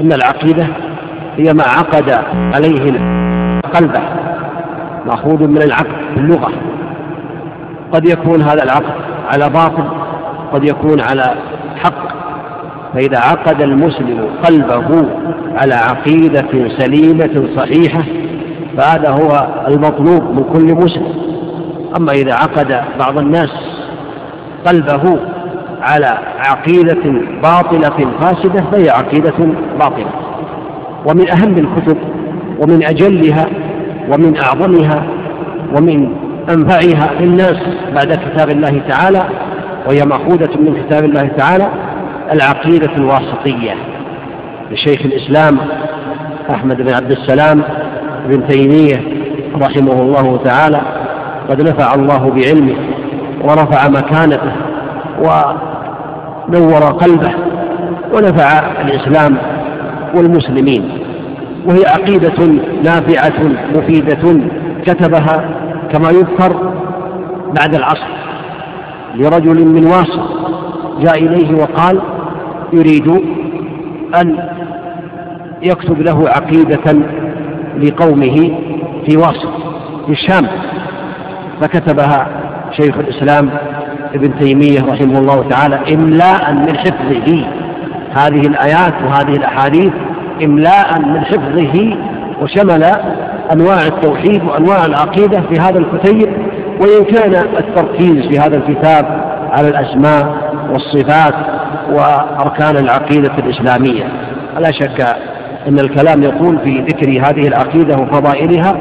أن العقيدة هي ما عقد عليه قلبه مأخوذ من العقد اللغة. قد يكون هذا العقد على باطل قد يكون على حق. فإذا عقد المسلم قلبه على عقيدة سليمة صحيحة فهذا هو المطلوب من كل مسلم. أما إذا عقد بعض الناس قلبه على عقيدة باطلة فاسدة فهي عقيدة باطلة. ومن أهم الكتب ومن أجلها ومن أعظمها ومن أنفعها للناس بعد كتاب الله تعالى وهي مأخوذة من كتاب الله تعالى العقيدة الواسطية. لشيخ الإسلام أحمد بن عبد السلام بن تيمية رحمه الله تعالى قد نفع الله بعلمه ورفع مكانته ونور قلبه ونفع الإسلام والمسلمين. وهي عقيدة نافعة مفيدة كتبها كما يذكر بعد العصر لرجل من واصل جاء إليه وقال يريد أن يكتب له عقيدة لقومه في واصل في الشام. فكتبها شيخ الإسلام ابن تيمية رحمه الله تعالى إملاء من حفظه. هذه الآيات وهذه الأحاديث إملاء من حفظه وشمل أنواع التوحيد وأنواع العقيدة في هذا الكتيب وإن كان التركيز في هذا الكتاب على الأسماء والصفات وأركان العقيدة الإسلامية. لا شك أن الكلام يقول في ذكر هذه العقيدة وفضائلها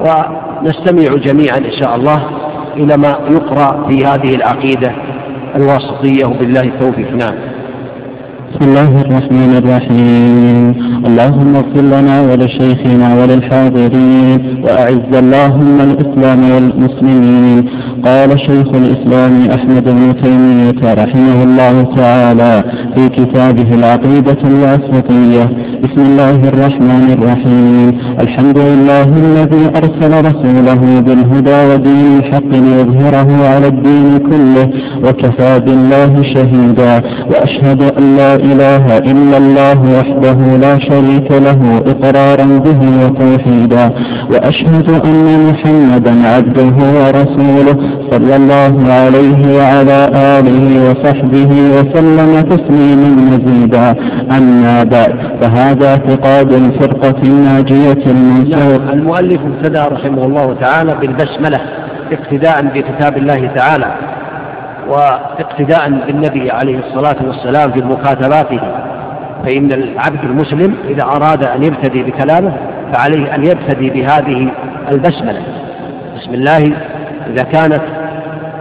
ونستمع جميعا إن شاء الله إلى ما يقرأ في هذه العقيدة الواسطية وبالله التوفيق. نعم. بسم الله الرحمن الرحيم. اللهم اغفر لنا ولشيخنا وللحاضرين وأعز اللهم الإسلام والمسلمين. قال شيخ الإسلام أحمد بن تيمية رحمه الله تعالى في كتابه العقيدة الواسطية. بسم الله الرحمن الرحيم. الحمد لله الذي أرسل رسوله بالهدى ودين الحق ليظهره على الدين كله وكفى بالله شهيدا. وأشهد أن لا إله إلا الله وحده لا شريك له إقرارا به وتوحيدا. وأشهد أن محمدا عبده ورسوله صلى الله عليه وعلى آله وصحبه وسلم تسليما مزيدا. أما بعد فهذا اعتقاد الفرقة الناجية المنصور. نعم، المؤلف ابتدى رحمه الله تعالى بالبسملة اقتداء بكتاب الله تعالى. واقتداء بالنبي عليه الصلاة والسلام في مكاتباته فإن العبد المسلم إذا أراد أن يبتدي بكلامه فعليه أن يبتدي بهذه البسملة. بسم الله إذا كانت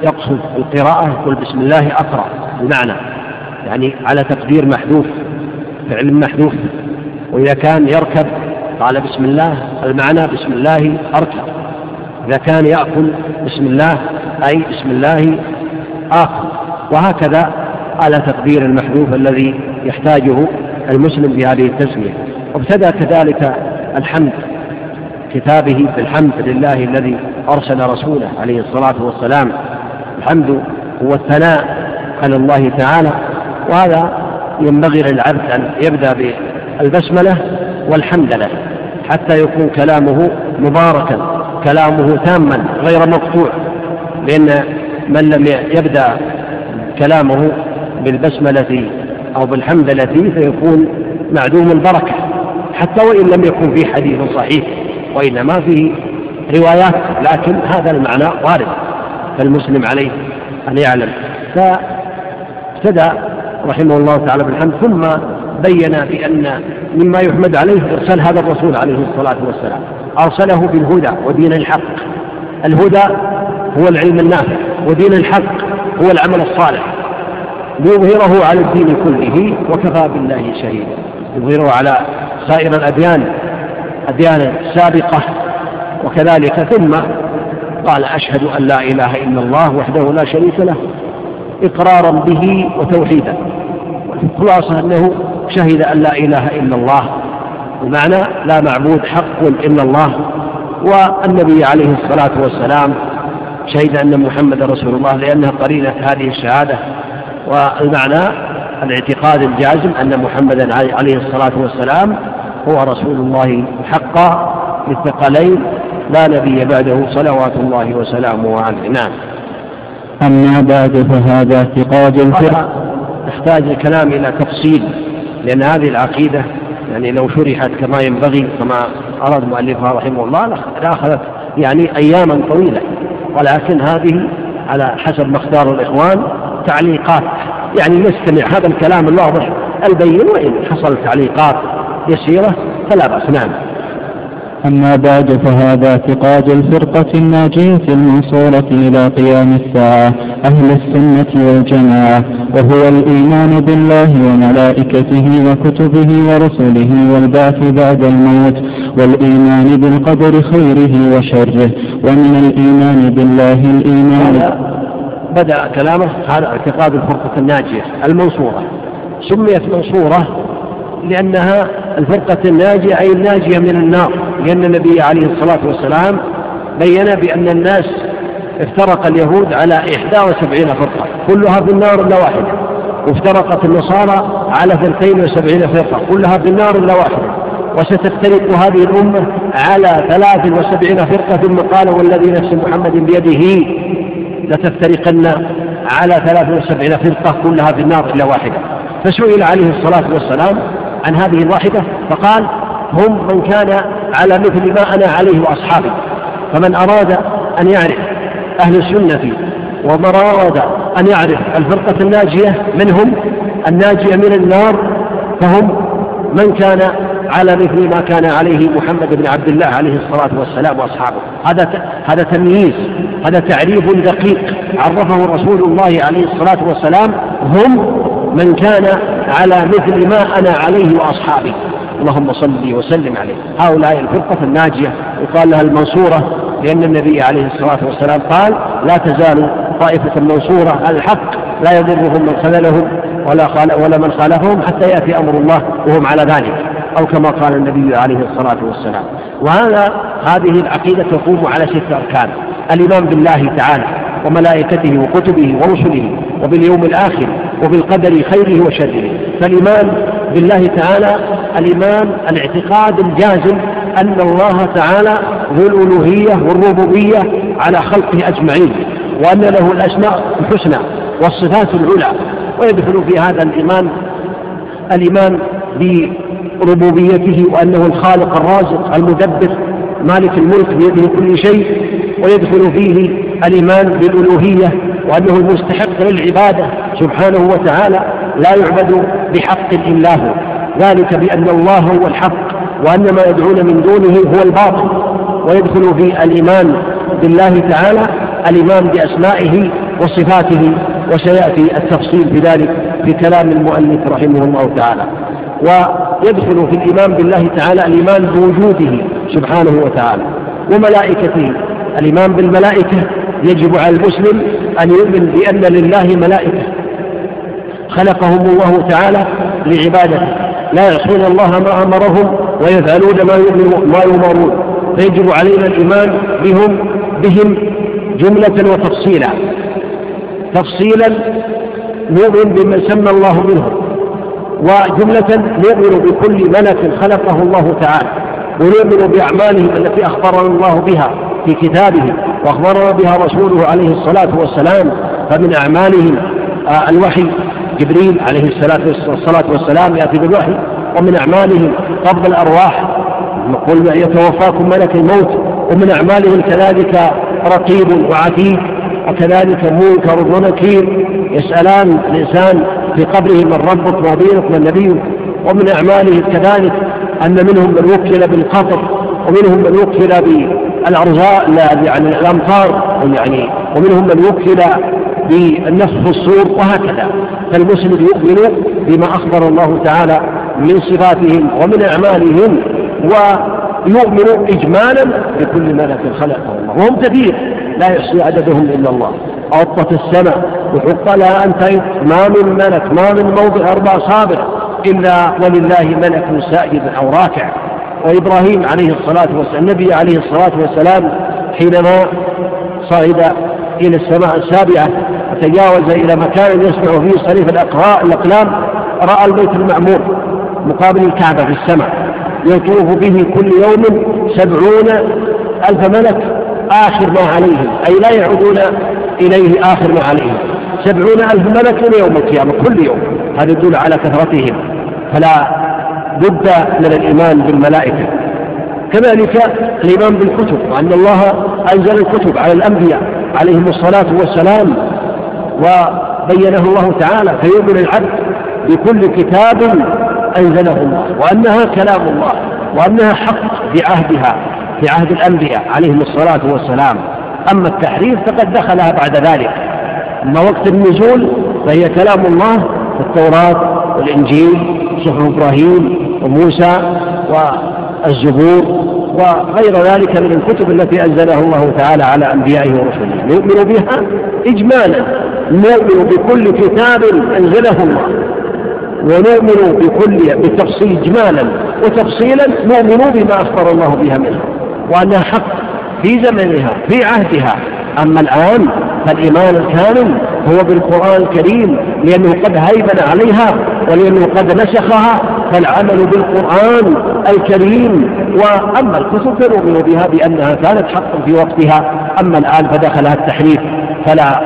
يقصد القراءة يقول بسم الله أقرأ. المعنى يعني على تقدير محذوف فعل محذوف. وإذا كان يركب قال بسم الله المعنى بسم الله أركب. إذا كان يأكل بسم الله أي بسم الله آخر. وهكذا على تقدير المحذوف الذي يحتاجه المسلم في هذه التسمية. وابتدأ كذلك الحمد كتابه بالحمد لله الذي أرسل رسوله عليه الصلاة والسلام. الحمد هو الثناء على الله تعالى وهذا ينبغي للعبد أن يبدأ بالبسملة والحمد له حتى يكون كلامه مباركا كلامه تاما غير مقطوع لأن من لم يبدأ كلامه بالبسملة أو بالحمدلة فيكون معدوم البركة حتى وإن لم يكن في حديث صحيح وإنما فيه روايات لكن هذا المعنى وارد فالمسلم عليه أن يعلم. فابتدأ رحمه الله تعالى بالحمد ثم بين بأن مما يحمد عليه إرسال هذا الرسول عليه الصلاة والسلام أرسله بالهدى ودين الحق. الهدى هو العلم النافع. ودين الحق هو العمل الصالح. ليظهره على الدين كله وكفى بالله شهيدا. يظهره على سائر الأديان أديان السابقة وكذلك ثم قال أشهد أن لا إله إلا الله وحده لا شريك له إقرارا به وتوحيدا. والخلاصة أنه شهد أن لا إله إلا الله بمعنى لا معبود حق إلا الله والنبي عليه الصلاة والسلام شهد أن محمد رسول الله لأنها قرينة هذه الشهادة. والمعنى الاعتقاد الجازم أن محمدا عليه الصلاة والسلام هو رسول الله حقا للثقلين لا نبي بعده صلوات الله وسلامه عليه. نعم. أما بعد فهذا اعتقاد الفرق تحتاج الكلام إلى تفصيل لأن هذه العقيدة يعني لو شرحت كما ينبغي كما أراد مؤلفها رحمه الله لأخذت يعني أياما طويلة. ولكن هذه على حسب اختار الإخوان تعليقات. يعني نستمع هذا الكلام الواضح البين وإن حصل تعليقات يسيرة فلا بأس. نعم. أما بعد فهذا اعتقاد الفرقة الناجية المنصورة إلى قيام الساعة أهل السنة والجماعة وهو الإيمان بالله وملائكته وكتبه ورسله والبعث بعد الموت والإيمان بالقدر خيره وشره ومن الإيمان بالله الإيمان. بدأ كلامه هذا اعتقاد الفرقة الناجية المنصورة. سميت منصورة لأنها الفرقة الناجية أي الناجية من النار لأن النبي عليه الصلاة والسلام بين بأن الناس افترق اليهود على 71 فرقة كلها في النار إلا واحدة. وافترقت النصارى على 72 فرقة كلها في النار إلا واحدة. وستفترق هذه الأمة على 73 فرقة ثم قال والذي نفس محمد بيده لتفترقن على 73 فرقة كلها في النار إلا واحدة. فسئل عليه الصلاة والسلام عن هذه الواحدة فقال هم من كان على مثل ما أنا عليه وأصحابي فمن أراد أن يعرف أهل السنة ومن أراد أن يعرف الفرقة الناجية منهم الناجية من النار فهم من كان على مثل ما كان عليه محمد بن عبد الله عليه الصلاة والسلام وأصحابه. هذا هذا تمييز هذا تعريف دقيق عرفه رسول الله عليه الصلاة والسلام هم من كان على مثل ما أنا عليه وأصحابي. اللهم صل وسلم عليه. هؤلاء الفرقة الناجية يقال لها المنصورة لأن النبي عليه الصلاة والسلام قال لا تزال طائفة منصورة على الحق لا يضرهم من خذلهم ولا خال ولا من خالفهم حتى يأتي أمر الله وهم على ذلك. أو كما قال النبي عليه الصلاة والسلام. وهذا هذه العقيدة تقوم على ستة أركان. الإيمان بالله تعالى وملائكته وكتبه ورسله وباليوم الآخر وبالقدر خيره وشره. فالإيمان بالله تعالى الإيمان الاعتقاد الجازم أن الله تعالى ذو الألوهية والربوبية على خلقه أجمعين وأن له الأسماء الحسنى والصفات العلى. ويدخل في هذا الإيمان الإيمان بربوبيته وأنه الخالق الرازق المدبر مالك الملك بيده كل شيء. ويدخل فيه الإيمان بالألوهية وأنه المستحق للعبادة سبحانه وتعالى لا يعبد بحق إلا هو. ذلك بأن الله هو الحق وأن ما يدعون من دونه هو الباطل. ويدخل في الإيمان بالله تعالى الإيمان بأسمائه وصفاته وسيأتي التفصيل في ذلك في كلام المؤلف رحمه الله تعالى. ويدخل في الإيمان بالله تعالى الإيمان بوجوده سبحانه وتعالى. وملائكته الإيمان بالملائكة يجب على المسلم أن يؤمن بأن لله ملائكة خلقهم الله تعالى لعبادته. لا يعصون الله ما أمرهم ويفعلون ما ما يؤمرون. فيجب علينا الإيمان بهم بهم جملة وتفصيلا. تفصيلا نؤمن بمن سمى الله منهم وجملة نؤمن بكل ملك خلقه الله تعالى ونؤمن بأعمالهم التي أخبرنا الله بها. في كتابه وأخبرنا بها رسوله عليه الصلاة والسلام فمن أعمالهم آه، الوحي. جبريل عليه الصلاة والسلام يأتي بالوحي. ومن أعمالهم قبض الأرواح. نقول يتوفاكم ملك الموت. ومن أعمالهم كذلك رقيب وعتيد. وكذلك منكر ونكير يسألان الإنسان في قبره من ربك ما دينك من نبيك. ومن أعماله كذلك أن منهم من وكل بالقطر ومنهم من وكل بالأرزاق يعني الأمطار يعني ومنهم من وكل بالنفخ في الصور وهكذا. فالمسلم يؤمن بما أخبر الله تعالى من صفاتهم ومن أعمالهم ويؤمن إجمالا بكل ملك خلقه الله وهم كثير لا يحصي عددهم إلا الله. أوطت السماء وحق لها أن ما من ملك ما من موضع أربع صابر. إلا ولله ملك ساجد أو راكع. وإبراهيم عليه الصلاة والسلام النبي عليه الصلاة والسلام حينما صعد إلى السماء السابعة وتجاوز إلى مكان يسمع فيه صريف الأقراء الأقلام رأى البيت المعمور مقابل الكعبة في السماء يطوف به كل يوم سبعون ألف ملك آخر ما عليهم أي لا يعودون إليه آخر ما عليهم سبعون ألف ملك يوم القيامة كل يوم هذا يدل على كثرتهم فلا بد من الإيمان بالملائكة. كذلك الإيمان بالكتب وأن الله أنزل الكتب على الأنبياء عليهم الصلاة والسلام وبينه الله تعالى فيؤمن العبد بكل كتاب أنزله الله وأنها كلام الله وأنها حق بعهدها في عهد الأنبياء عليهم الصلاة والسلام. أما التحريف فقد دخلها بعد ذلك. أما وقت النزول فهي كلام الله في التوراة والإنجيل صحف إبراهيم وموسى والزبور وغير ذلك من الكتب التي أنزلها الله تعالى على أنبيائه ورسله. نؤمن بها إجمالا. نؤمن بكل كتاب أنزله الله. ونؤمن بكل بالتفصيل إجمالا. وتفصيلا نؤمن بما أخبر الله بها منها. وأنها حق في زمنها في عهدها. أما الآن فالإيمان الكامل هو بالقرآن الكريم لأنه قد هيمن عليها ولأنه قد نسخها فالعمل بالقرآن الكريم. وأما الكتب فنؤمن بها بأنها كانت حقا في وقتها. أما الآن فدخلها التحريف فلا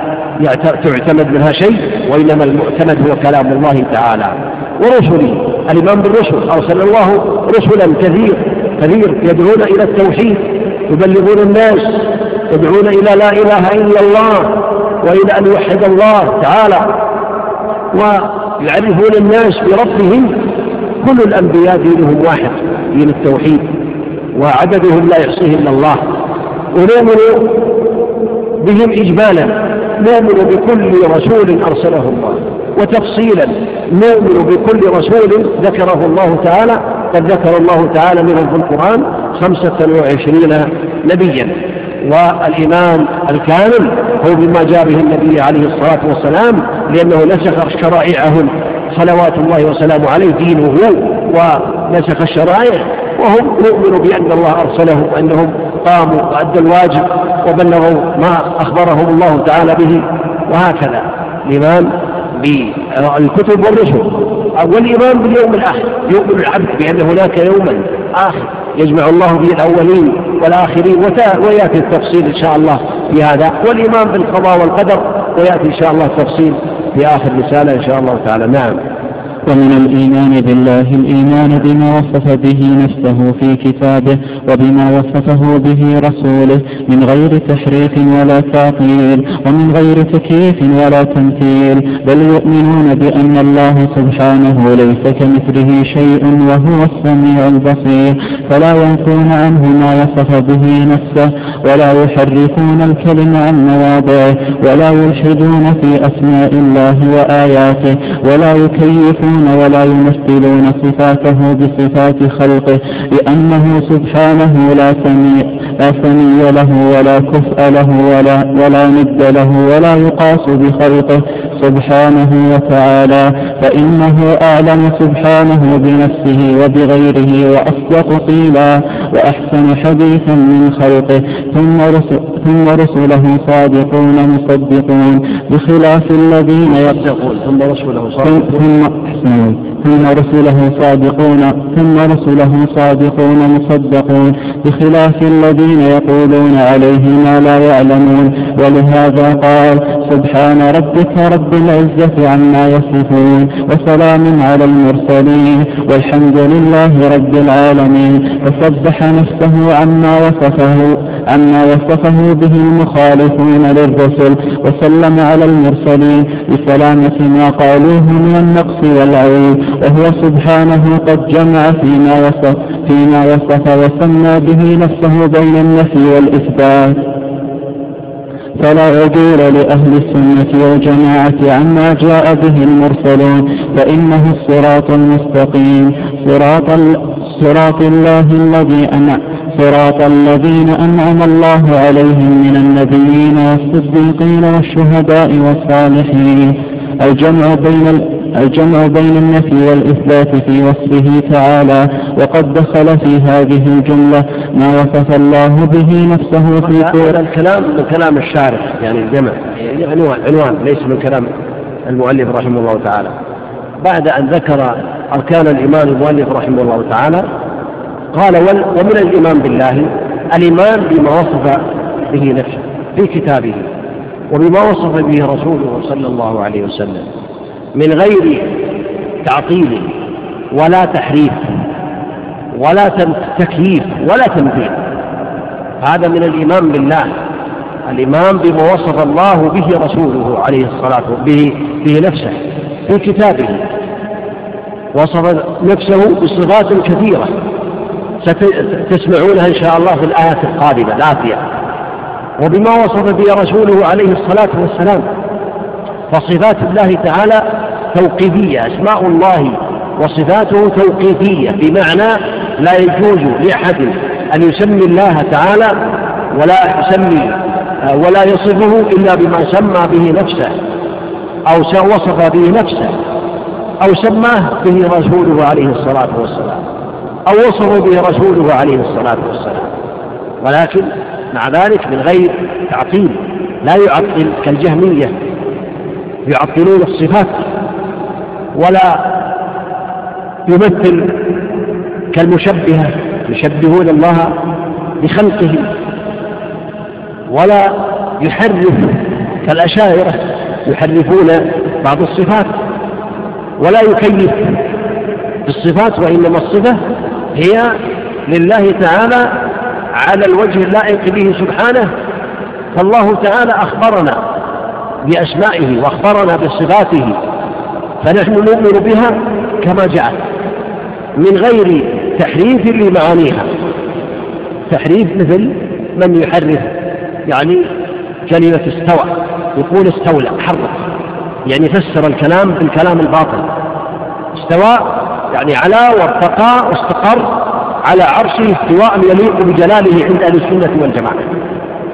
تعتمد منها شيء وإنما المعتمد هو كلام الله تعالى. ورسله الإيمان بالرسل أرسل الله رسلا كثير كثير يدعون إلى التوحيد يبلغون الناس يدعون إلى لا إله إلا الله وإلى أن يوحد الله تعالى. ويعرفون الناس بربهم كل الأنبياء دينهم واحد دين التوحيد. وعددهم لا يحصيه إلا الله. ونؤمن بهم إجمالا. نؤمن بكل رسول أرسله الله. وتفصيلا نؤمن بكل رسول ذكره الله تعالى. قد ذكر الله تعالى منهم في القرآن خمسة وعشرين نبيا. والإيمان الكامل هو بما جاء به النبي عليه الصلاة والسلام لأنه نسخ شرائعهم. صلوات الله وسلامه عليه دينه ونسخ الشرائع وهم نؤمن بأن الله أرسله وأنهم قاموا وأدوا الواجب وبلغوا ما أخبرهم الله تعالى به وهكذا. الإيمان بالكتب والرسل. والإيمان باليوم الآخر يؤمن العبد بأن هناك يوما آخر يجمع الله به الأولين. والآخرين ويأتي التفصيل إن شاء الله في هذا. والإيمان بالقضاء والقدر ويأتي إن شاء الله التفصيل في آخر رسالة إن شاء الله تعالى. نعم. ومن الإيمان بالله الإيمان بما وصف به نفسه في كتابه وبما وصفه به رسوله من غير تحريف ولا تعطيل ومن غير تكييف ولا تمثيل بل يؤمنون بأن الله سبحانه ليس كمثله شيء وهو السميع البصير فلا ينفون عنه ما وصف به نفسه ولا يحرفون الكلم عن مواضعه ولا يلحدون في أسماء الله وآياته ولا يكيفون يشبهون ولا يمثلون صفاته بصفات خلقه لأنه سبحانه لا سميع لا سمي له ولا كفء له ولا, ولا ند له ولا يقاس بخلقه سبحانه وتعالى. فإنه أعلم سبحانه بنفسه وبغيره وأصدق قيلا. وأحسن حديثا من خلقه ثم رسل ثم رسله صادقون مصدقون بخلاف الذين يصدقون ثم رسله صادقون. ثم رسله صادقون ثم رسله صادقون مصدقون بخلاف الذين يقولون عليه ما لا يعلمون ولهذا قال سبحان ربك رب العزة عما يصفون وسلام على المرسلين والحمد لله رب العالمين نفسه عما وصفه عما وصفه به المخالفون للرسل وسلم على المرسلين بسلامة ما قالوه من النقص والعيب وهو سبحانه قد جمع فيما وصف فيما وصف وسمى به نفسه بين النفي والإثبات. فلا عدول لأهل السنة والجماعة عما جاء به المرسلون فإنه الصراط المستقيم صراط, صراط الله الذي أنعم صراط الذين أنعم الله عليهم من النبيين والصديقين والشهداء والصالحين. الجمع بين الجمع بين النفي والإثبات في وصفه تعالى. وقد دخل في هذه الجملة ما وصف الله به نفسه في هذا الكلام من كلام الشارح يعني الجمع. يعني عنوان عنوان ليس من كلام المؤلف رحمه الله تعالى. بعد أن ذكر أركان الإيمان المؤلف رحمه الله تعالى قال ومن الإيمان بالله الإيمان بما وصف به نفسه في كتابه وبما وصف به رسوله صلى الله عليه وسلم من غير تعطيل ولا تحريف ولا تكييف ولا تمثيل هذا من الإيمان بالله الإيمان بما وصف الله به رسوله عليه الصلاة به به نفسه. في كتابه. وصف نفسه بصفات كثيرة. ستسمعونها إن شاء الله في الآيات القادمة الآتية وبما وصف به رسوله عليه الصلاة والسلام فصفات الله تعالى توقيفية أسماء الله وصفاته توقيفية بمعنى لا يجوز لأحد أن يسمي الله تعالى ولا يسمي ولا يصفه إلا بما سمى به نفسه. أو وصف به نفسه أو سماه به رسوله عليه الصلاة والسلام أو وصف به رسوله عليه الصلاة والسلام. ولكن مع ذلك من غير تعطيل لا يعطل كالجهمية يعطلون الصفات ولا يمثل كالمشبهة يشبهون الله بخلقه ولا يحرف كالأشاعرة. يحرفون بعض الصفات ولا يكيف بالصفات وإنما الصفة هي لله تعالى على الوجه اللائق به سبحانه فالله تعالى أخبرنا بأسمائه وأخبرنا بصفاته فنحن نؤمن بها كما جاءت من غير تحريف لمعانيها. تحريف مثل من يحرف يعني كلمة استوى. يقول استولى حرف. يعني فسر الكلام بالكلام الباطل. استوى يعني على وارتقى واستقر على عرشه استواء يليق بجلاله عند أهل السنة والجماعة.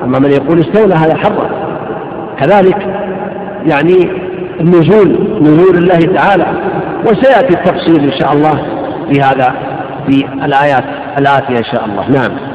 أما من يقول استولى هذا حرف. كذلك يعني النزول نزول الله تعالى. وسيأتي التفصيل إن شاء الله في هذا في الآيات الآتية إن شاء الله. نعم.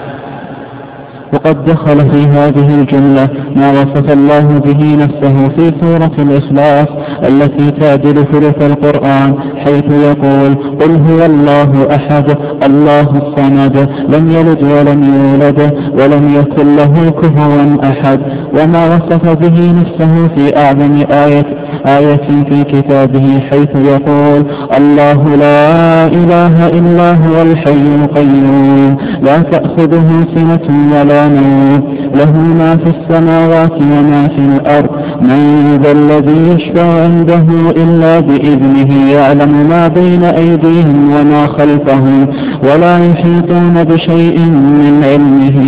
وقد دخل في هذه الجملة ما وصف الله به نفسه في سورة الإخلاص التي تعدل ثلث القرآن حيث يقول قل هو الله أحد الله الصمد لم يلد ولم يولد ولم يكن له كفوا أحد. وما وصف به نفسه في أعظم آية آية في كتابه حيث يقول الله لا إله إلا هو الحي القيوم. لا تأخذه سنة ولا نوم. له ما في السماوات وما في الأرض. من ذا الذي يشفع عنده إلا بإذنه يعلم ما بين أيديهم وما خلفهم ولا يحيطون بشيء من علمه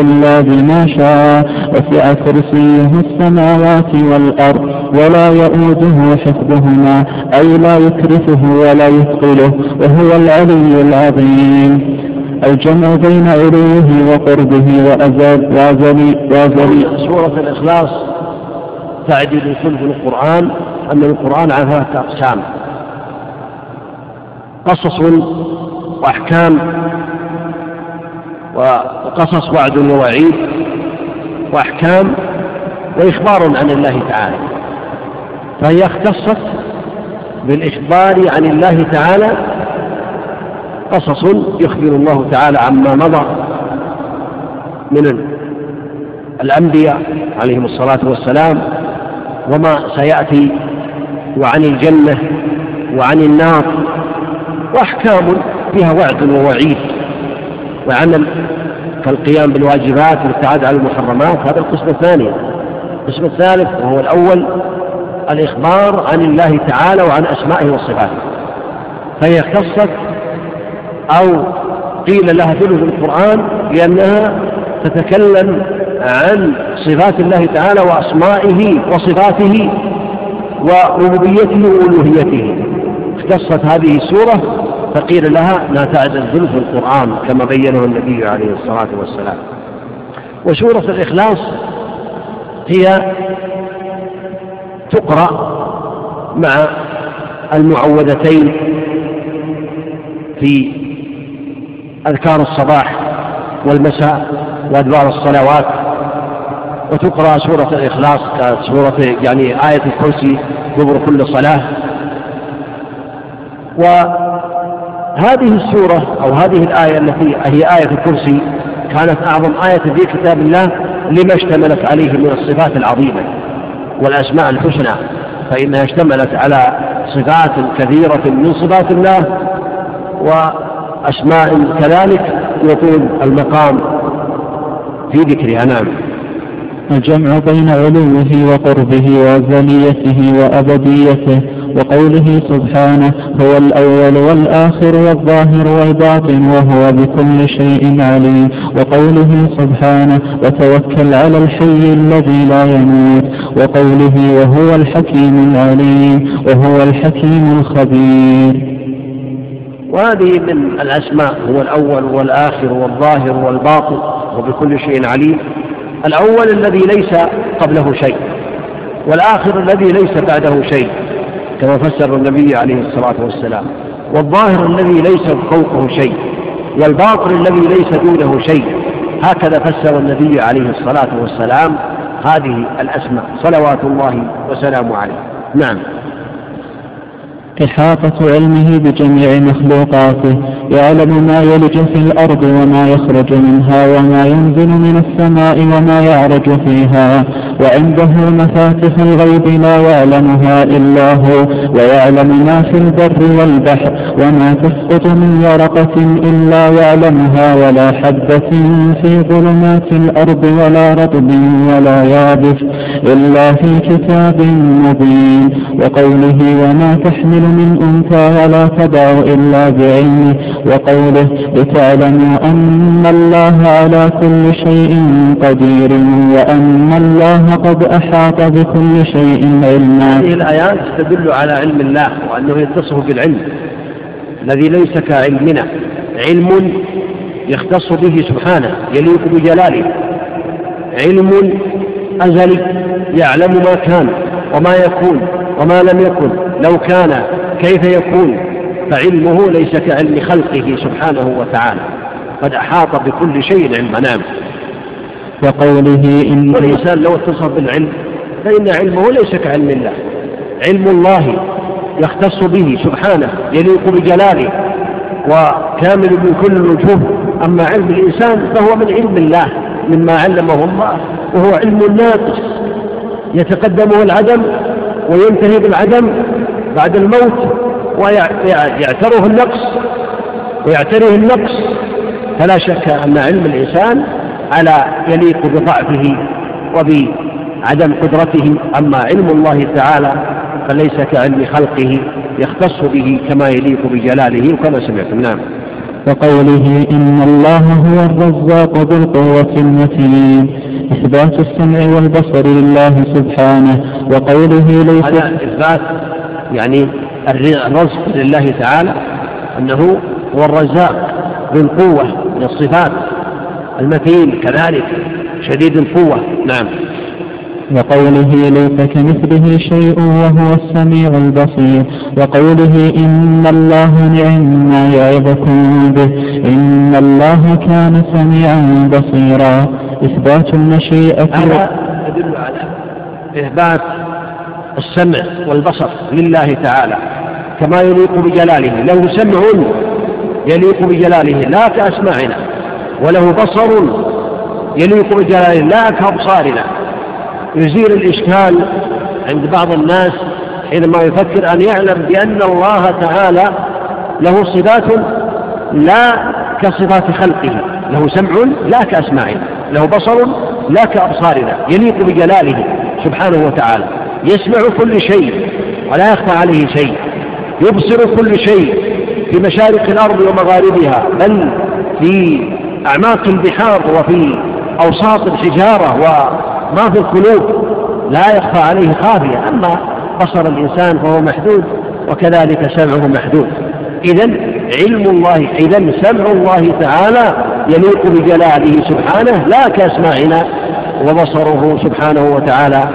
إلا بما شاء. وسع كرسيه السماوات والأرض. ولا يؤوده حفظهما أي لا يكرفه ولا يثقله وهو العلي العظيم. الجمع بين علوه وقربه وأزل وأزل وأزل. سورة الإخلاص تعدل ثلث القرآن أن القرآن على ثلاثة أقسام قصص وأحكام وقصص وعد ووعيد وأحكام وإخبار عن الله تعالى. فهي اختصت بالإخبار عن الله تعالى قصص يخبر الله تعالى عما مضى من الأنبياء عليهم الصلاة والسلام وما سيأتي وعن الجنة وعن النار وأحكام فيها وعد ووعيد. وعمل كالقيام بالواجبات والابتعاد عن المحرمات هذا القسم الثاني. القسم الثالث وهو الأول الإخبار عن الله تعالى وعن أسمائه وصفاته. فهي اختصت أو قيل لها ثلث القرآن لأنها تتكلم عن صفات الله تعالى وأسمائه وصفاته وربوبيته وألوهيته. اختصت هذه السورة فقيل لها لا تعدل ثلث القرآن كما بينه النبي عليه الصلاة والسلام. وسورة الإخلاص هي تقرأ مع المعوذتين في أذكار الصباح والمساء وأدبار الصلوات وتقرأ سورة الإخلاص كسورة يعني آية الكرسي دبر كل صلاة. وهذه السورة أو هذه الآية التي هي آية الكرسي كانت أعظم آية في كتاب الله لما اشتملت عليه من الصفات العظيمة. والأسماء الحسنى فإنها اشتملت على صفات كثيرة من صفات الله وأسماء كذلك يطول المقام في ذكرها. نعم. الجمع بين علوه وقربه وأزليته وأبديته وقوله سبحانه هو الأول والآخر والظاهر والباطن وهو بكل شيء عليم. وقوله سبحانه وتوكل على الحي الذي لا يموت. وقوله وهو الحكيم العليم وهو الحكيم الخبير. وهذه من الأسماء هو الأول والآخر والظاهر والباطن وبكل شيء عليم. الأول الذي ليس قبله شيء والآخر الذي ليس بعده شيء. كما فسر النبي عليه الصلاة والسلام. والظاهر الذي ليس فوقه شيء والباطن الذي ليس دونه شيء. هكذا فسر النبي عليه الصلاة والسلام هذه الأسماء. صلوات الله وسلامه عليه. نعم. إحاطة علمه بجميع مخلوقاته يعلم ما يلج في الأرض وما يخرج منها وما ينزل من السماء وما يعرج فيها وعنده مفاتح الغيب لا يعلمها إلا هو ويعلم ما في البر والبحر وما تسقط من ورقة إلا يعلمها ولا حبة في ظلمات الأرض ولا رطب ولا يابس إلا في كتاب مبين وقوله وما تحمل من أنثى ولا تدع إلا بعلمه وقوله لتعلموا أن الله على كل شيء قدير وأن الله قد أحاط بكل شيء علما. هذه الآيات تدل على علم الله وأنه يتصف بالعلم الذي ليس كعلمنا. علم يختص به سبحانه يليق بجلاله. علم أزلي يعلم ما كان وما يكون. وما لم يكن لو كان كيف يكون فعلمه ليس كعلم خلقه سبحانه وتعالى. قد أحاط بكل شيء علما نعم. وقوله إن والإنسان لو اتصف بالعلم فإن علمه ليس كعلم الله. علم الله يختص به سبحانه يليق بجلاله وكامل من كل الوجوه. أما علم الإنسان فهو من علم الله مما علمه الله وهو علم ناقص. يتقدمه العدم وينتهي بالعدم بعد الموت ويعتره النقص ويعتريه النقص. فلا شك أن علم الإنسان على يليق بضعفه وبعدم قدرته. أما علم الله تعالى فليس كعلم خلقه يختص به كما يليق بجلاله. وكما سمعتم نعم. وقوله إن الله هو الرزاق ذو القوة المتين. إثبات السمع والبصر لله سبحانه وقوله ليس هذا إثبات يعني الرزق لله تعالى أنه هو الرزاق ذو القوة من الصفات المتين كذلك شديد القوة. نعم. وقوله ليس كمثله شيء وهو السميع البصير وقوله إن الله نعم ما يعظكم به إن الله كان سميعا بصيرا إثبات المشيئة هذا يدل على إثبات السمع والبصر لله تعالى كما يليق بجلاله له سمع يليق بجلاله لا كأسماعنا وله بصر يليق بجلاله لا كأبصارنا. يزيل الإشكال عند بعض الناس حينما يفكر أن يعلم بأن الله تعالى له صفات لا كصفات خلقه له سمع لا كأسماعنا له بصر لا كأبصارنا يليق بجلاله سبحانه وتعالى يسمع كل شيء ولا يخفى عليه شيء يبصر كل شيء في مشارق الأرض ومغاربها بل في أعماق البحار وفي أوساط الحجارة وما في القلوب لا يخفى عليه خافية أما بصر الإنسان فهو محدود وكذلك سمعه محدود. إذا علم الله إذا سمع الله تعالى يليق بجلاله سبحانه لا كأسماعنا وبصره سبحانه وتعالى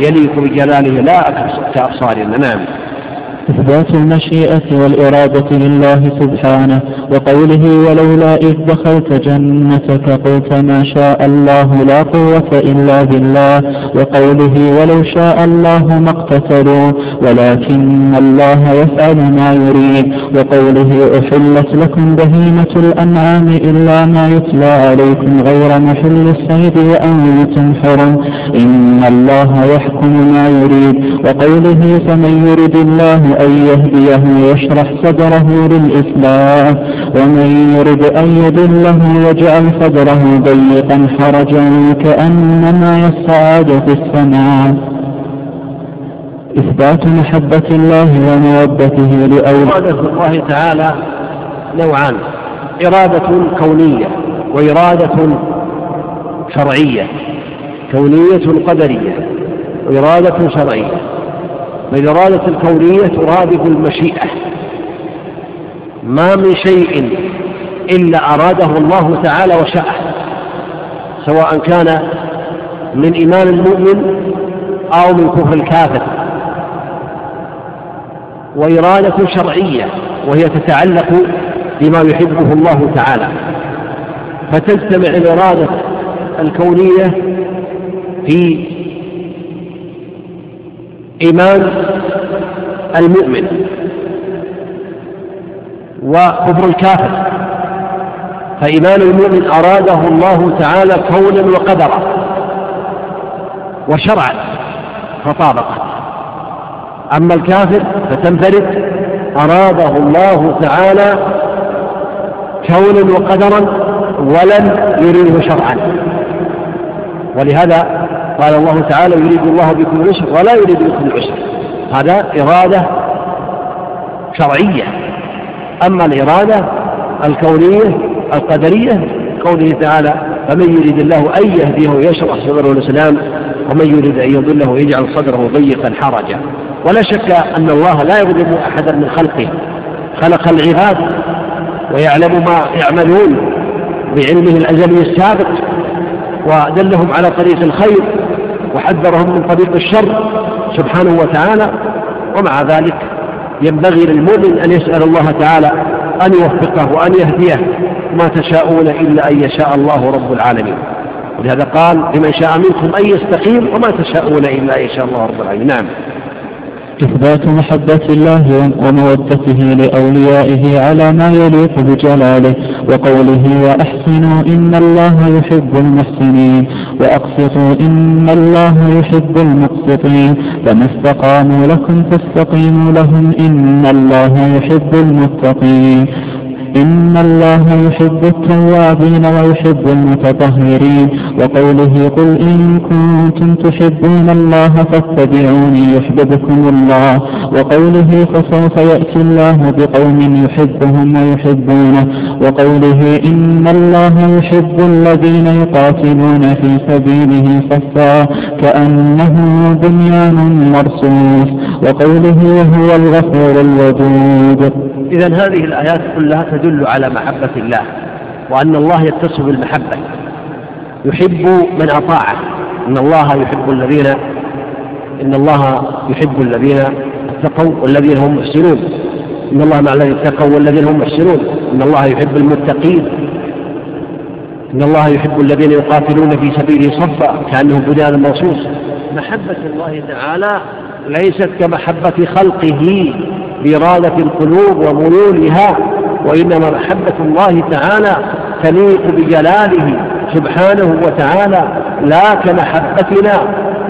يليق بجلاله لا كأبصارنا. نعم. إثبات المشيئة والإرادة لله سبحانه وقوله ولولا إذ دخلت جنتك قلت ما شاء الله لا قوة إلا بالله وقوله ولو شاء الله ما اقتتلوا ولكن الله يفعل ما يريد وقوله أحلت لكم بهيمة الأنعام إلا ما يتلى عليكم غير محل الصيد وأنتم حرم إن الله يحكم ما يريد وقوله فمن يرد الله أن يهديه يشرح صدره للإسلام ومن يرد أن يضله يجعل صدره ضيقا حرجا كأنما يصعد في السماء. إثبات محبة الله ومودته لأولاد إرادة الله تعالى نوعان. إرادة كونية وإرادة شرعية. كونية قدرية وإرادة شرعية. فالإرادة الكونية ترادف المشيئة. ما من شيء إلا أراده الله تعالى وشاءه سواء كان من إيمان المؤمن أو من كفر الكافر. وإرادة شرعية وهي تتعلق بما يحبه الله تعالى. فتجتمع الإرادة الكونية في إيمان المؤمن وكفر الكافر. فإيمان المؤمن أراده الله تعالى كونا وقدرا وشرعا فطابقت أما الكافر فتنفرد أراده الله تعالى كونا وقدرا ولم يريده شرعا. ولهذا قال الله تعالى يريد الله بكم اليسر ولا يريد بكم العسر هذا إرادة شرعية. أما الإرادة الكونية القدرية قوله تعالى فمن يريد الله أن يهديه يشرح صدره الإسلام ومن يريد أن يضله يجعل صدره ضيقا حرجا. ولا شك أن الله لا يظلم أحدا من خلقه. خلق العباد ويعلم ما يعملون بعلمه الأزلي السابق ودلهم على طريق الخير. وحذرهم من طريق الشر سبحانه وتعالى ومع ذلك ينبغي للمؤمن أن يسأل الله تعالى أن يوفقه وأن يهديه ما تشاءون إلا أن يشاء الله رب العالمين. ولهذا قال لمن شاء منكم أن يستقيم وما تشاءون إلا أن يشاء الله رب العالمين. نعم. إثبات محبة الله ومودته لأوليائه على ما يليق بجلاله وقوله وأحسنوا إن الله يحب المحسنين وأقسطوا إن الله يحب المقسطين فما استقاموا لكم فاستقيموا لهم إن الله يحب المتقين إن الله يحب التوابين ويحب المتطهرين وقوله قل إن كنتم تحبون الله فاتبعوني يحببكم الله وقوله فسوف يأتي الله بقوم يحبهم ويحبونه وقوله إن الله يحب الذين يقاتلون في سبيله صفا كأنه بنيان مرصوص وقوله وهو الغفور الودود إذا هذه الآيات كلها تدل على محبة الله وأن الله يتصف بالمحبة. يحب من أطاعه. إن الله يحب الذين إن الله يحب الذين اتقوا والذين هم محسنون. إن الله مع الذين اتقوا والذين هم محسنون. إن الله يحب المتقين. إن الله يحب الذين يقاتلون في سبيله صفا كأنهم بنيان مرصوص محبة الله تعالى ليست كمحبة خلقه. بإرادة القلوب وميولها وإنما محبة الله تعالى تليق بجلاله سبحانه وتعالى لا كمحبتنا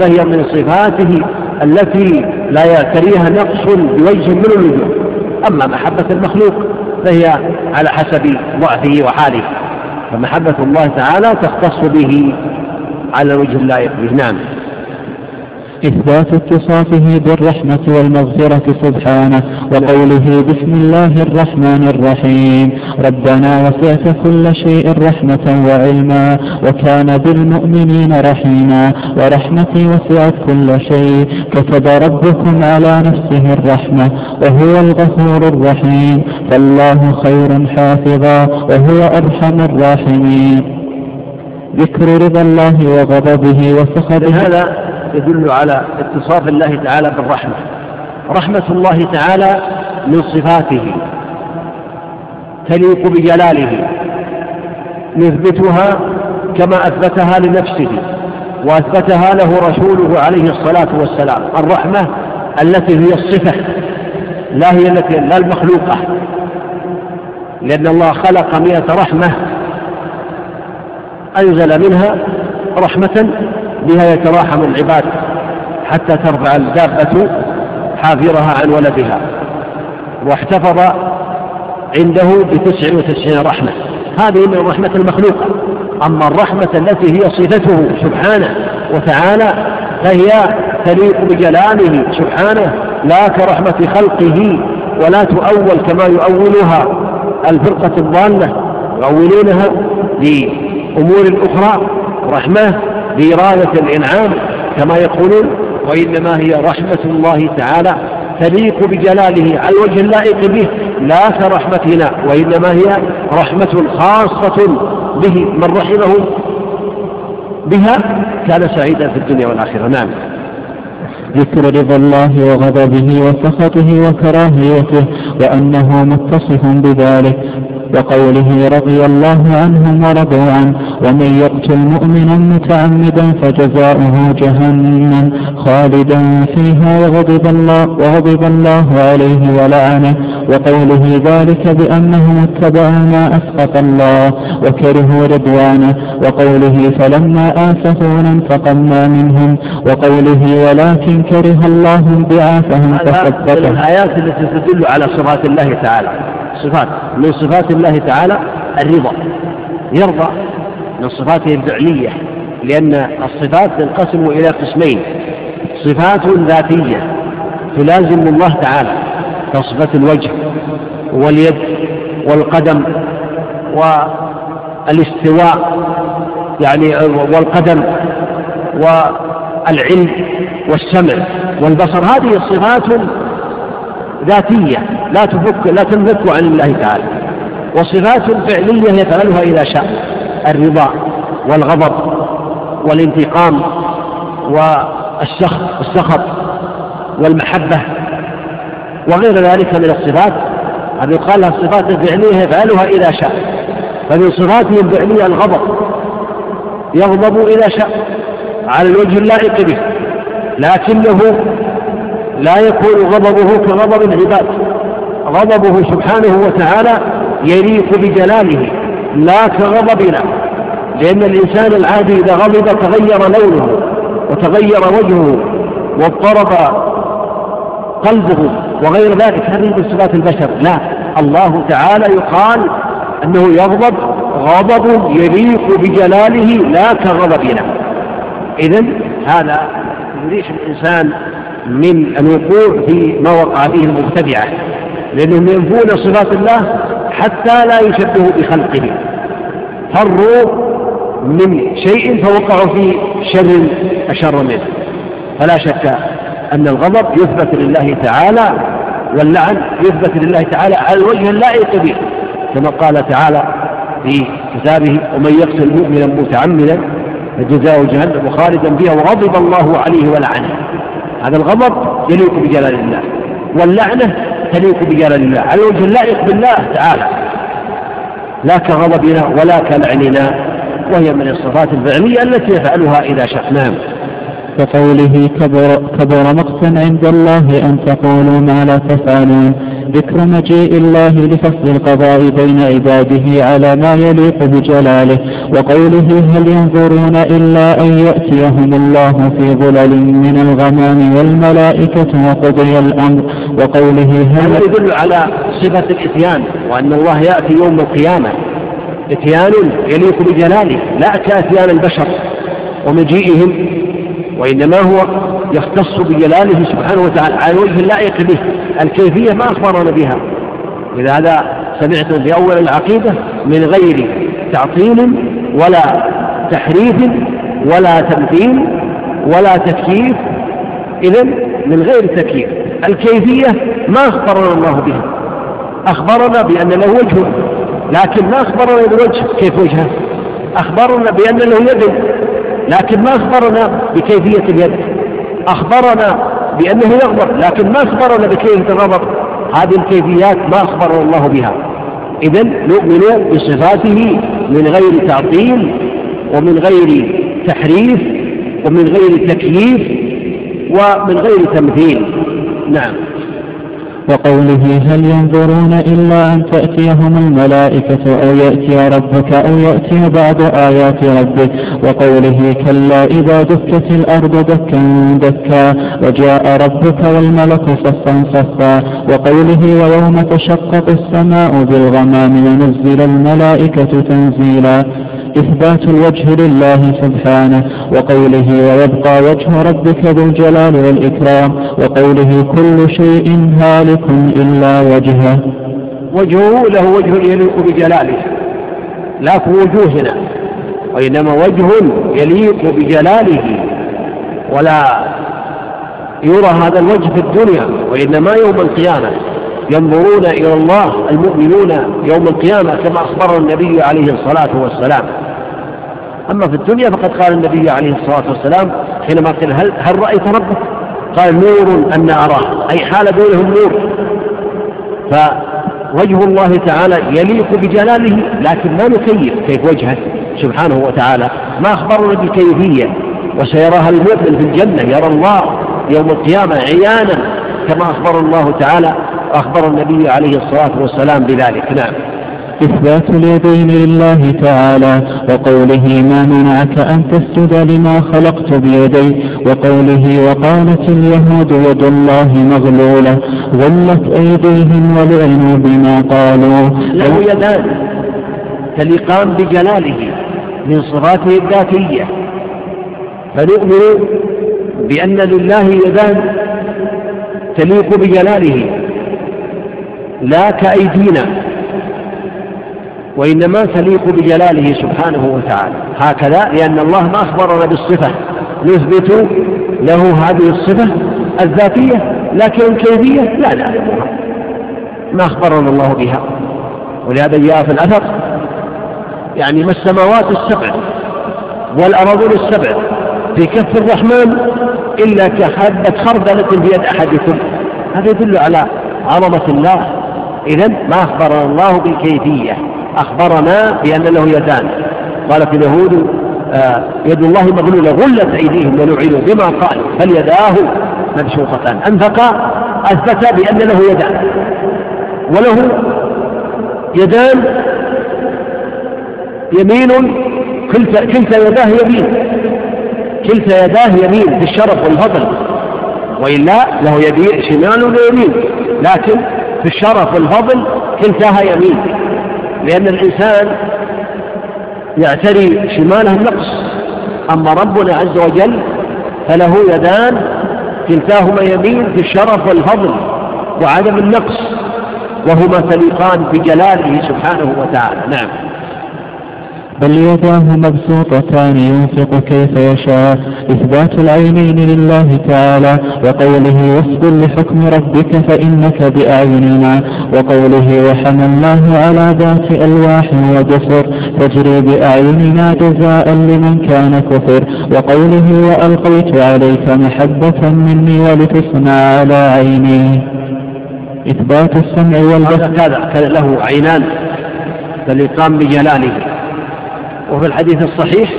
فهي من صفاته التي لا يعتريها نقص بوجه من الوجوه. أما محبة المخلوق فهي على حسب ضعفه وحاله. فمحبة الله تعالى تختص به على وجه اللائق به. نعم. إثبات اتصافه بالرحمة والمغفرة سبحانه وقوله بسم الله الرحمن الرحيم ربنا وسعت كل شيء رحمة وعلما وكان بالمؤمنين رحيما ورحمتي وسعت كل شيء كتب ربكم على نفسه الرحمة وهو الغفور الرحيم فالله خير حافظا وهو أرحم الراحمين ذكر رضا الله وغضبه وسخطه هذا يدل على اتصاف الله تعالى بالرحمة. رحمة الله تعالى من صفاته تليق بجلاله نثبتها كما أثبتها لنفسه وأثبتها له رسوله عليه الصلاة والسلام. الرحمة التي هي الصفة لا هي التي لا المخلوقة. لأن الله خلق مئة رحمة أنزل منها رحمة بها يتراحم العباد حتى ترفع الدابة حافرها عن ولدها. واحتفظ عنده بتسع وتسعين رحمة. هذه من الرحمة المخلوقة أما الرحمة التي هي صفته سبحانه وتعالى فهي تليق بجلاله سبحانه. لا كرحمة خلقه ولا تؤول كما يؤولها الفرقة الضالة. يؤولونها لأمور أخرى. رحمة بإرادة الإنعام كما يقولون وإنما هي رحمة الله تعالى تليق بجلاله على الوجه اللائق به لا كرحمتنا وإنما هي رحمة خاصة به من رحمه بها كان سعيدا في الدنيا والآخرة. نعم. ذكر رضا الله وغضبه وسخطه وكراهيته وأنه متصف بذلك. وقوله رضي الله عنهم ورضوا عنه ومن يقتل مؤمنا متعمدا فجزاؤه جهنم خالدا فيها وغضب الله وغضب الله عليه ولعنه وقوله ذلك بأنهم اتبعوا ما أسقط الله وكرهوا رضوانه وقوله فلما آسفونا انتقمنا منهم وقوله ولكن كره الله انبعاثهم فثبتهم الآيات التي تدل على صفات الله تعالى. صفات من صفات الله تعالى الرضا يرضى من صفاته الفعلية لأن الصفات تنقسم إلى قسمين صفات ذاتية تلازم الله تعالى كصفة الوجه واليد والقدم والاستواء يعني والقدم والعلم والسمع والبصر. هذه صفات ذاتية لا تفك لا تنفك عن الله تعالى. وصفات فعلية يفعلها إذا شاء الرضا والغضب والانتقام والسخط السخط والمحبة وغير ذلك من الصفات. هذه يقال لها الصفات الفعلية يفعلها إذا شاء. فمن صفاته الفعلية الغضب يغضب إذا شاء على الوجه اللائق به. لكنه لا يكون غضبه كغضب العباد. غضبه سبحانه وتعالى يليق بجلاله لا كغضبنا. لأن الإنسان العادي إذا غضب تغير لونه وتغير وجهه واضطرب قلبه وغير ذلك. هذه من صفات البشر. لا الله تعالى يقال أنه يغضب غضب يليق بجلاله لا كغضبنا. إذا هذا يريح الإنسان من الوقوع في ما وقع فيه المبتدعة لأنهم ينفون صفات الله حتى لا يشبهوا بخلقه. فروا من شيء فوقعوا في شر أشر منه. فلا شك أن الغضب يثبت لله تعالى واللعن يثبت لله تعالى على الوجه اللائق به كما قال تعالى في كتابه ومن يقتل مؤمنا متعمدا فجزاؤه جهنم خالدا فيها وغضب الله عليه ولعنه هذا الغضب يليق بجلال الله واللعنة تليق بجلال الله على الوجه اللائق بالله تعالى. لا كغضبنا ولا كلعننا وهي من الصفات الفعلية التي يفعلها إذا شاء. نعم. كقوله كبر, كبر مقتا عند الله أن تقولوا ما لا تفعلون. ذكر مجيء الله لفصل القضاء بين عباده على ما يليق بجلاله وقوله هل ينظرون إلا أن يأتيهم الله في ظلل من الغمام والملائكة وقضي الأمر وقوله هذا يدل على صفة الإتيان وأن الله يأتي يوم القيامة؟ إتيان يليق بجلاله لا كأتيان البشر ومجيئهم وإنما هو يختص بجلاله سبحانه وتعالى على الوجه اللائق به. الكيفية ما أخبرنا بها. لهذا سمعتم في أول العقيدة من غير تعطيل ولا تحريف ولا تمثيل ولا تكييف. إذا من غير تكييف. الكيفية ما أخبرنا الله بها. أخبرنا بأن له وجه لكن ما أخبرنا بالوجه كيف وجهه؟ أخبرنا بأن له يد لكن ما أخبرنا بكيفية اليد. أخبرنا بأنه يغضب لكن ما أخبرنا بكيفية الغضب؟ هذه الكيفيات ما أخبرنا الله بها. إذا نؤمن بصفاته من غير تعطيل ومن غير تحريف ومن غير تكييف ومن غير تمثيل. نعم. وقوله هل ينظرون إلا أن تأتيهم الملائكة أو يأتي ربك أو يأتي بعض آيات ربك؟ وقوله كلا إذا دكت الأرض دكا دكا وجاء ربك والملك صفا صفا. وقوله ويوم تشقق السماء بالغمام ونزل الملائكة تنزيلا. إثبات الوجه لله سبحانه وقوله ويبقى وجه ربك ذو الجلال والإكرام وقوله كل شيء هالك إلا وجهه. وجهه له وجه يليق بجلاله لا في وجوهنا وإنما وجه يليق بجلاله ولا يرى هذا الوجه في الدنيا وإنما يوم القيامة. ينظرون إلى الله المؤمنون يوم القيامة كما أخبر النبي عليه الصلاة والسلام. أما في الدنيا فقد قال النبي عليه الصلاة والسلام حينما قال هل, هل رأيت ربك؟ قال نور أن أراه. أي حال بينهم نور. فوجه الله تعالى يليق بجلاله لكن ما نكيف كيف وجهه سبحانه وتعالى. ما أخبرنا بالكيفية؟ وسيراها المؤمن في الجنة يرى الله يوم القيامة عيانا كما أخبر الله تعالى أخبر النبي عليه الصلاة والسلام بذلك. نعم. إثبات اليدين لله تعالى وقوله ما منعك أن تسجد لما خلقت بيدي؟ وقوله وقالت اليهود يد الله مغلولة غلت أيديهم ولعنوا بما قالوا. له يدان تليقان بجلاله من صفاته الذاتية. فنؤمن بأن لله يدان تليق بجلاله لا كأيدينا. وإنما تليق بجلاله سبحانه وتعالى. هكذا لأن الله ما أخبرنا بالصفة. نثبت له هذه الصفة الذاتية لكن الكيفية لا نعلمها ما أخبرنا الله بها. ولهذا جاء في الأثر يعني ما السماوات السبع والأراضون السبع في كف الرحمن إلا كحبة خردلة في يد أحدكم. هذا يدل على عظمة الله. إذا ما أخبرنا الله بالكيفية. أخبرنا بأن له يدان. قالت اليهود آه يد الله مغلولة غلت أيديهم ولعنوا بما قالوا بل يداه؟ مبسوطتان أنفقا أثبت بأن له يدان. وله يدان يمين كلتا, كلتا يداه يمين. كلتا يداه يمين في الشرف والفضل. وإلا له يدين شمال ويمين لكن في الشرف والفضل كلتاها يمين. لأن الإنسان يعتري شماله النقص. أما ربنا عز وجل فله يدان كلتاهما يمين في الشرف والفضل وعدم النقص وهما تليقان بجلاله سبحانه وتعالى. نعم. بل يداه مبسوطتان ينفق كيف يشاء. إثبات العينين لله تعالى وقوله واصبر لحكم ربك فإنك بأعيننا وقوله وحملناه على ذات ألواح ودسر تجري بأعيننا جزاء لمن كان كفر. وقوله وألقيت عليك محبة مني ولتصنع على عيني إثبات السمع والبصر. هذا له عينان فليقام بجلاله. وفي الحديث الصحيح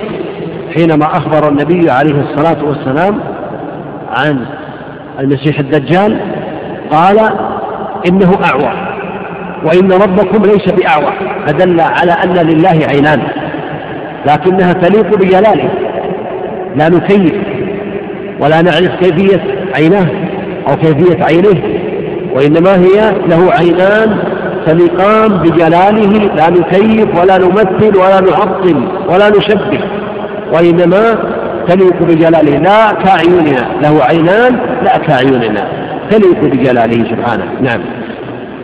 حينما أخبر النبي عليه الصلاة والسلام عن المسيح الدجال قال إنه أعور وإن ربكم ليس بأعور فدل على أن لله عينان لكنها تليق بجلاله. لا نكيف ولا نعرف كيفية عيناه أو كيفية عينيه وإنما هي له عينان تليقان بجلاله. لا نكيف ولا نمثل ولا نعطل ولا نشبه. وإنما تليق بجلاله لا كأعيننا له عينان لا كأعيننا تليق بجلاله سبحانه. نعم.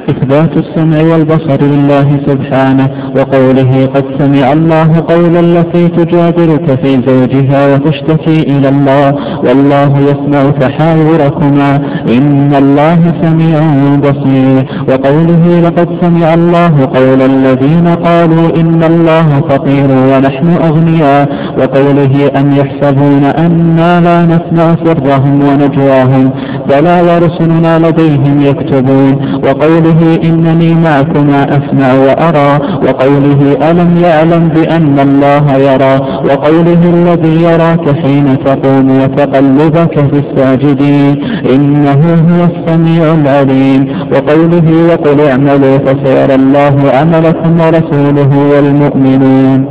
إثبات السمع والبصر لله سبحانه وقوله قد سمع الله قول التي تجادلك في زوجها وتشتكي إلى الله والله يسمع تحاوركما. إن الله سميع بصير. وقوله لقد سمع الله قول الذين قالوا إن الله فقير ونحن أغنياء. وقوله أم يحسبون أنا لا نسمع سرهم ونجواهم بلى ورسلنا لديهم يكتبون. وقوله إنني معكما أسمع وأرى وقوله ألم يعلم بأن الله يرى وقوله الذي يراك حين تقوم وتقلبك في الساجدين إنه هو السميع العليم. وقوله وقل اعملوا فسيرى الله عملكم ورسوله والمؤمنون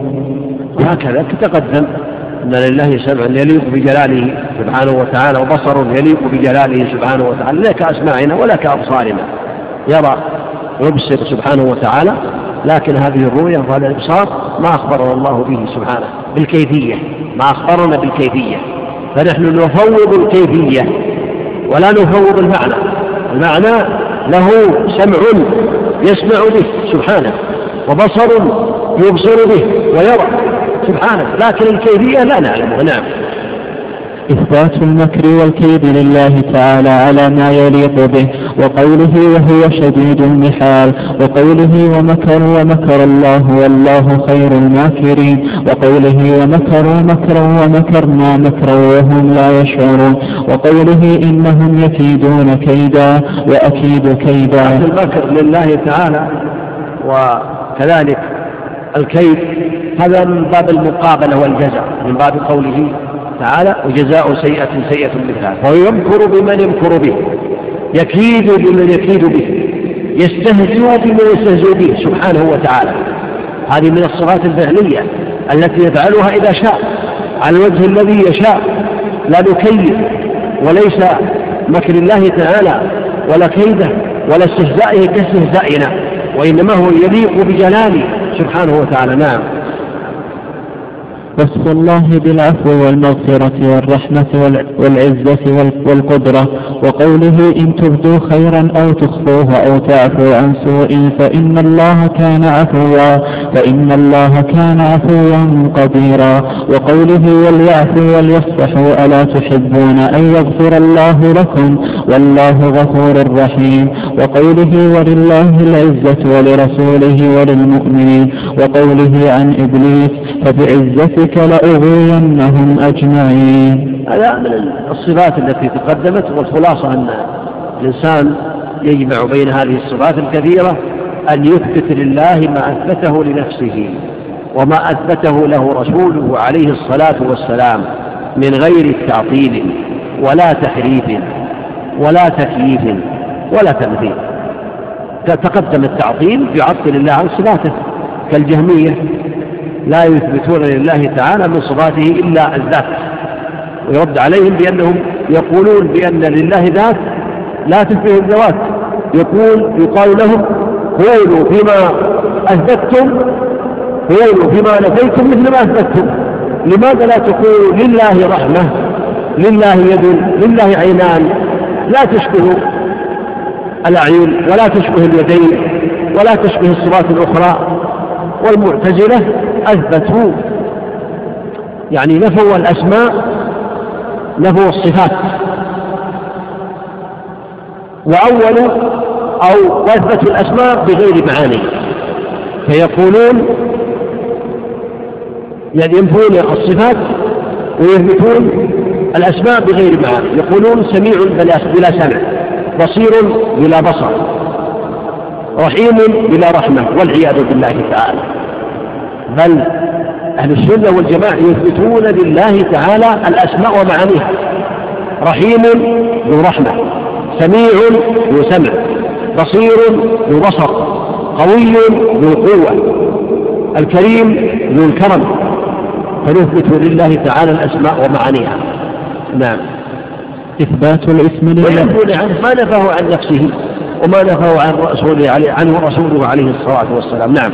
وهكذا تقدم أن لله سمع يليق بجلاله سبحانه وتعالى وبصر يليق بجلاله سبحانه وتعالى لا كأسماعنا ولا كأبصارنا يرى يبصر سبحانه وتعالى لكن هذه الرؤية وهذا الإبصار ما أخبرنا الله به سبحانه بالكيفية ما أخبرنا بالكيفية. فنحن نفوض الكيفية ولا نفوض المعنى. المعنى له سمع يسمع به سبحانه وبصر يبصر به ويرى سبحانه لكن الكيفية لا نعلمها. نعم. إثبات المكر والكيد لله تعالى على ما يليق به وقوله وهو شديد المحال وقوله ومكر ومكر الله والله خير الماكرين وقوله ومكروا مكرا ومكرنا مكرا وهم لا يشعرون وقوله إنهم يكيدون كيدا وأكيد كيدا. المكر لله تعالى وكذلك الكيد هذا من باب المقابلة والجزاء من باب قوله تعالى وجزاء سيئة سيئة مثلها. فهو يمكر بمن يمكر به يكيد بمن يكيد به يستهزئ بمن يستهزئ به سبحانه وتعالى. هذه من الصفات الفعلية التي يفعلها إذا شاء على الوجه الذي يشاء. لا نكيد وليس مكر الله تعالى ولا كيده ولا استهزائه كاستهزائنا وإنما هو يليق بجلاله سبحانه وتعالى. نعم. وصف الله بالعفو والمغفرة والرحمة والعزة والقدرة وقوله إن تبدوا خيرا أو تخفوه أو تعفوا عن سوء فإن الله كان عفوا فإن الله كان عفوا قديرا وقوله وليعفوا وليصفحوا ألا تحبون أن يغفر الله لكم والله غفور رحيم وقوله ولله العزة ولرسوله وللمؤمنين وقوله عن إبليس فبعزته ربك لأغوينهم أجمعين. هذا من الصفات التي تقدمت والخلاصة أن الإنسان يجمع بين هذه الصفات الكثيرة أن يثبت لله ما أثبته لنفسه وما أثبته له رسوله عليه الصلاة والسلام من غير تعطيل ولا تحريف ولا تكييف ولا تمثيل تقدم التعطيل يعطل الله عن صفاته كالجهمية لا يثبتون لله تعالى من صفاته إلا الذات. ويرد عليهم بأنهم يقولون بأن لله ذات لا تشبه الذوات. يقول يقال لهم قولوا فيما أثبتتم قولوا فيما نفيتم مثل ما أثبتتم. لماذا لا تقولوا لله رحمة لله يد لله عينان؟ لا تشبه الأعين ولا تشبه اليدين ولا تشبه الصفات الأخرى. والمعتزلة أثبتوا يعني نفوا الأسماء نفوا الصفات. وأولوا أو أثبتوا الأسماء بغير معاني. فيقولون يعني ينفون الصفات ويثبتون الأسماء بغير معاني. يقولون سميع بلا سمع بصير بلا بصر رحيم بلا رحمة والعياذ بالله تعالى. بل أهل السنة والجماعة يثبتون لله تعالى الأسماء ومعانيها. رحيم ذو رحمة سميع ذو سمع بصير ذو بصر قوي ذو قوة الكريم ذو الكرم. فنثبت لله تعالى الأسماء ومعانيها. نعم. إثبات الاسم لله. عنه ما نفاه عن نفسه وما نفاه عن رسوله عليه عنه رسوله عليه الصلاة والسلام. نعم.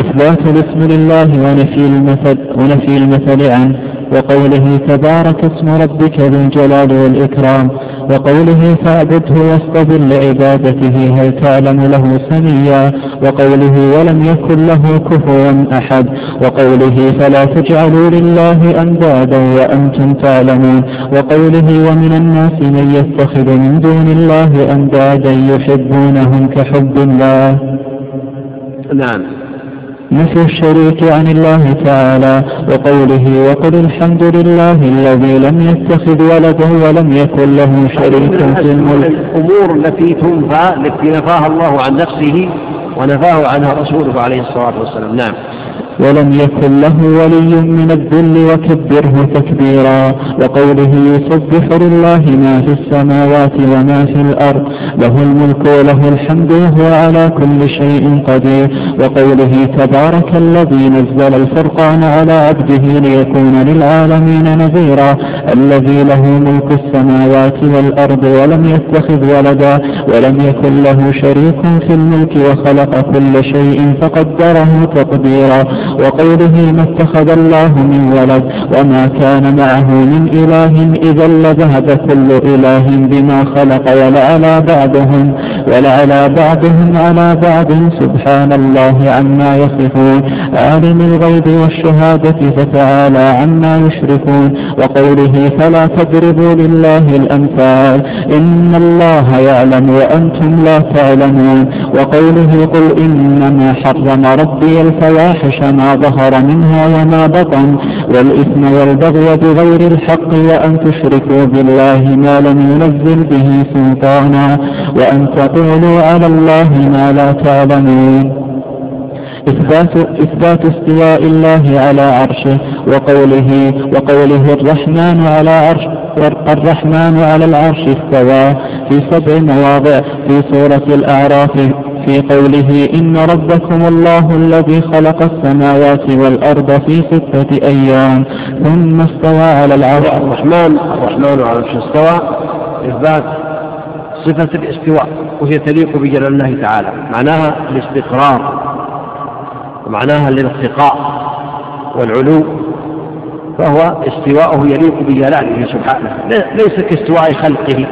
إثبات الاسم لله ونفي المثل, ونفي المثل عنه وقوله تبارك اسم ربك ذو الجلال والإكرام وقوله فاعبده واصطبر لعبادته هل تعلم له سميا وقوله ولم يكن له كفوا أحد وقوله فلا تجعلوا لله أندادا وأنتم تعلمون وقوله ومن الناس من يتخذ من دون الله أندادا يحبونهم كحب الله. نعم. نفي الشريك عن الله تعالى وقوله وقل الحمد لله الذي لم يتخذ ولدا ولم يكن له شريك في الملك. الأمور التي تنفى التي نفاها الله عن نفسه ونفاه عنها رسوله عليه الصلاة والسلام. نعم. ولم يكن له ولي من الذل وكبره تكبيرا وقوله يسبح لله ما في السماوات وما في الأرض له الملك وله الحمد وهو على كل شيء قدير. وقوله تبارك الذي نزل الفرقان على عبده ليكون للعالمين نذيرا الذي له ملك السماوات والأرض ولم يتخذ ولدا ولم يكن له شريك في الملك وخلق كل شيء فقدره تقديرا. وقوله ما اتخذ الله من ولد وما كان معه من إله إذا لذهب كل إله بما خلق ولعلى بعضهم ولعلى بعضهم على بعض. سبحان الله عما يصفون. عالم الغيب والشهادة فتعالى عما يشركون. وقوله فلا تضربوا لله الأمثال. إن الله يعلم وأنتم لا تعلمون. وقوله قل إنما حرم ربي الفواحش ما ظهر منها وما بطن والإثم والبغي بغير الحق وأن تشركوا بالله ما لم ينزل به سلطانا وأن تقولوا على الله ما لا تعلمون. إثبات إثبات استواء الله على عرشه وقوله وقوله الرحمن على عرش الرحمن على العرش استوى. في سبع مواضع في سورة الأعراف في قوله إن ربكم الله الذي خلق السماوات والأرض في ستة أيام ثم استوى على العرش الرحمن الرحمن على العرش استوى إثبات صفة الاستواء وهي تليق بجلال الله تعالى معناها الاستقرار ومعناها الارتقاء والعلو فهو استواءه يليق بجلاله سبحانه ليس كاستواء خلقه.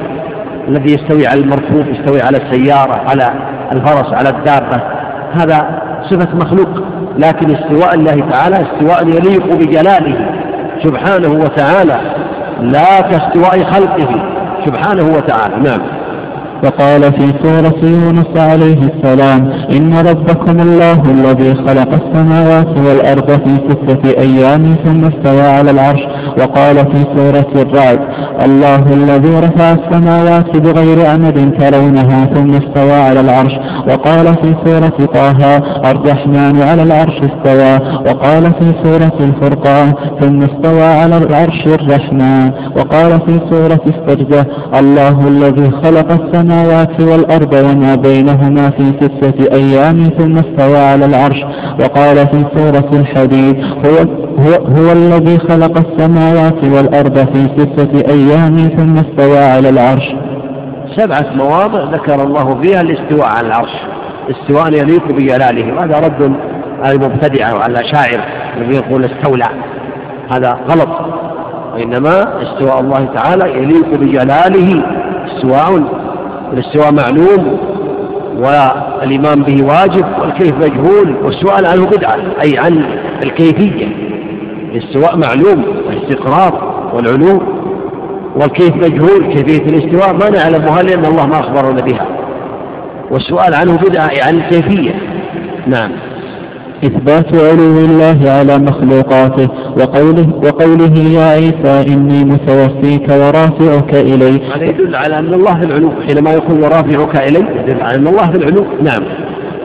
الذي يستوي على المركوب يستوي على السيارة على الفرس على الدابة. هذا صفة مخلوق لكن استواء الله تعالى استواء يليق بجلاله سبحانه وتعالى لا كاستواء خلقه سبحانه وتعالى. نعم. وقال في سورة يونس عليه السلام إن ربكم الله الذي خلق السماوات والأرض في ستة أيام ثم استوى على العرش وقال في سورة الرعد الله الذي رفع السماوات بغير عمد ترونها ثم استوى على العرش وقال في سورة طه الرحمن على العرش استوى وقال في سورة الفرقان ثم استوى على العرش الرحمن وقال في سورة استرجة الله الذي خلق السماوات السماوات والأرض وما بينهما في ستة أيام ثم استوى على العرش وقال في سورة الحديد هو, هو, هو الذي خلق السماوات والأرض في ستة أيام ثم استوى على العرش. سبعة مواضع ذكر الله فيها الاستواء على العرش. استواء يليق بجلاله. وهذا رد على المبتدعة وعلى الذي يقول استولى. هذا غلط. وإنما استواء الله تعالى يليق بجلاله. استواء الاستواء معلوم والإيمان به واجب والكيف مجهول والسؤال عنه بدعة أي عن الكيفية. الاستواء معلوم الاستقرار والعلو والكيف مجهول كيفية الاستواء ما نعلمها لأن الله ما أخبرنا بها. والسؤال عنه بدعة أي عن الكيفية. نعم. إثبات علو الله على مخلوقاته وقوله, وقوله يا عيسى إني متوفيك ورافعك إلي. هذا يدل على أن الله في العلو حينما يقول ورافعك إلي يدل على أن الله في العلو نعم.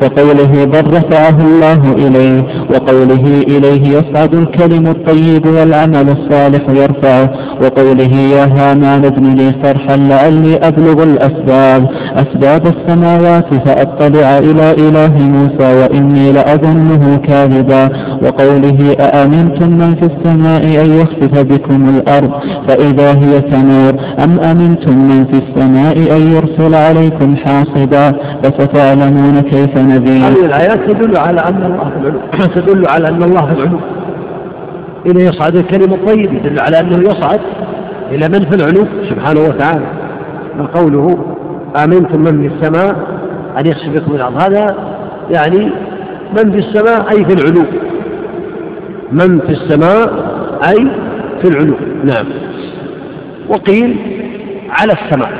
وقوله بل رفعه الله إليه وقوله إليه يصعد الكلم الطيب والعمل الصالح يرفعه وقوله يا هامان ابن لي صرحا لعلي أبلغ الأسباب أسباب السماوات فأطلع إلى إله موسى وإني لأظنه كاذبا وقوله أأمنتم من في السماء أن يخسف بكم الأرض فإذا هي تمور أم أمنتم من في السماء أن يرسل عليكم حاصبا فستعلمون كيف نذير هذه الآيات تدل على أن الله في العلو تدل على أن الله في العلو إلى يصعد الكلم الطيب يدل على أنه يصعد إلى من في العلو سبحانه وتعالى. قوله آمنتم من في السماء أن يخسف بكم الأرض. هذا يعني من في السماء أي في العلو. من في السماء أي في العلو. نعم. وقيل على السماء.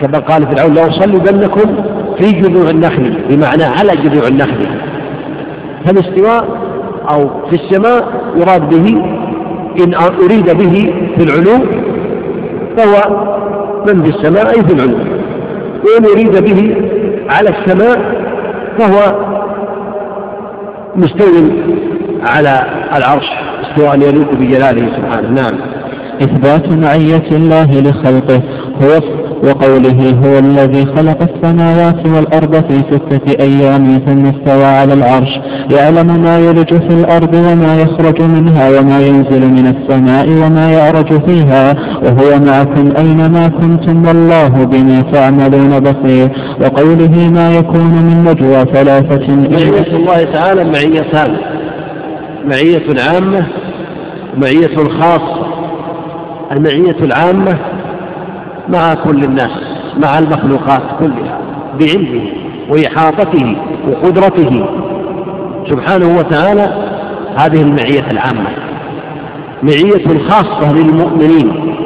كما قال فرعون لأصلبنكم في جذوع النخل بمعنى على جذوع النخل. فالاستواء أو في السماء يراد به إن أريد به في العلو فهو من في السماء أي في العلو. وإن أريد به على السماء فهو مستوي على العرش استواء يليق بجلاله سبحانه. نعم. إثبات معية الله لخلقه هو وقوله هو الذي خلق السماوات والأرض في ستة أيام ثم استوى على العرش. يعلم ما يلج في الأرض وما يخرج منها وما ينزل من السماء وما يعرج فيها. وهو معكم أينما كنتم والله بما تعملون بصير. وقوله ما يكون من نجوى ثلاثة معية الله تعالى معيتان. معية عامة ومعية خاصة. المعية العامة مع كل الناس مع المخلوقات كلها بعلمه وإحاطته وقدرته. سبحانه وتعالى هذه المعية العامة معية خاصة للمؤمنين.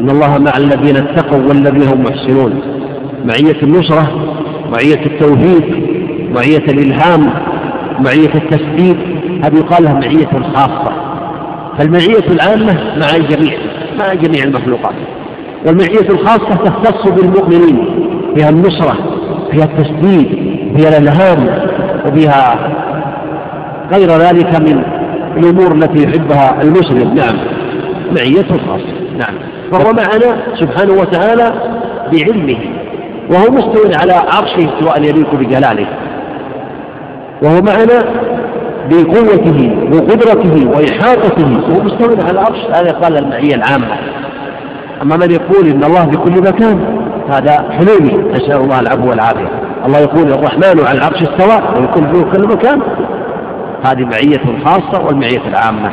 إن الله مع الذين اتقوا والذين هم محسنون. معية النصرة معية التوحيد معية الإلهام معية التسديد هذه يقال لها معية خاصة. فالمعية العامة مع الجميع مع جميع المخلوقات. والمعية الخاصة تختص بالمؤمنين فيها النصرة فيها التسديد فيها الإلهام وفيها غير ذلك من الأمور التي يحبها المسلم. نعم. معية خاصة. نعم. فهو معنا سبحانه وتعالى بعلمه وهو مستوى على عرشه سواء يليق بجلاله. وهو معنا بقوته وقدرته وإحاطته وهو مستوى على العرش هذا قال المعية العامة. أما من يقول إن الله في كل مكان هذا حلولي نسأل الله العفو والعافية. الله يقول الرحمن على العرش استوى ويكون في كل مكان. هذه معية خاصة والمعية العامة.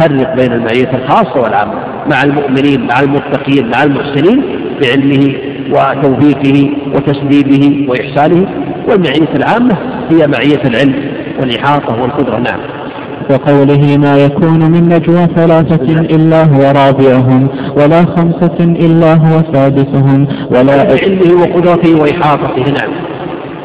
فرق بين المعية الخاصة والعامة. مع المؤمنين مع المتقين مع المحسنين بعلمه وتوفيقه وتسديده وإحسانه. والمعية العامة هي معية العلم والإحاطة والقدرة. نعم. وقوله ما يكون من نجوى ثلاثة إلا هو رابعهم ولا خمسة إلا هو سادسهم ولا بعلمه وقدرته وإحاطته نعم.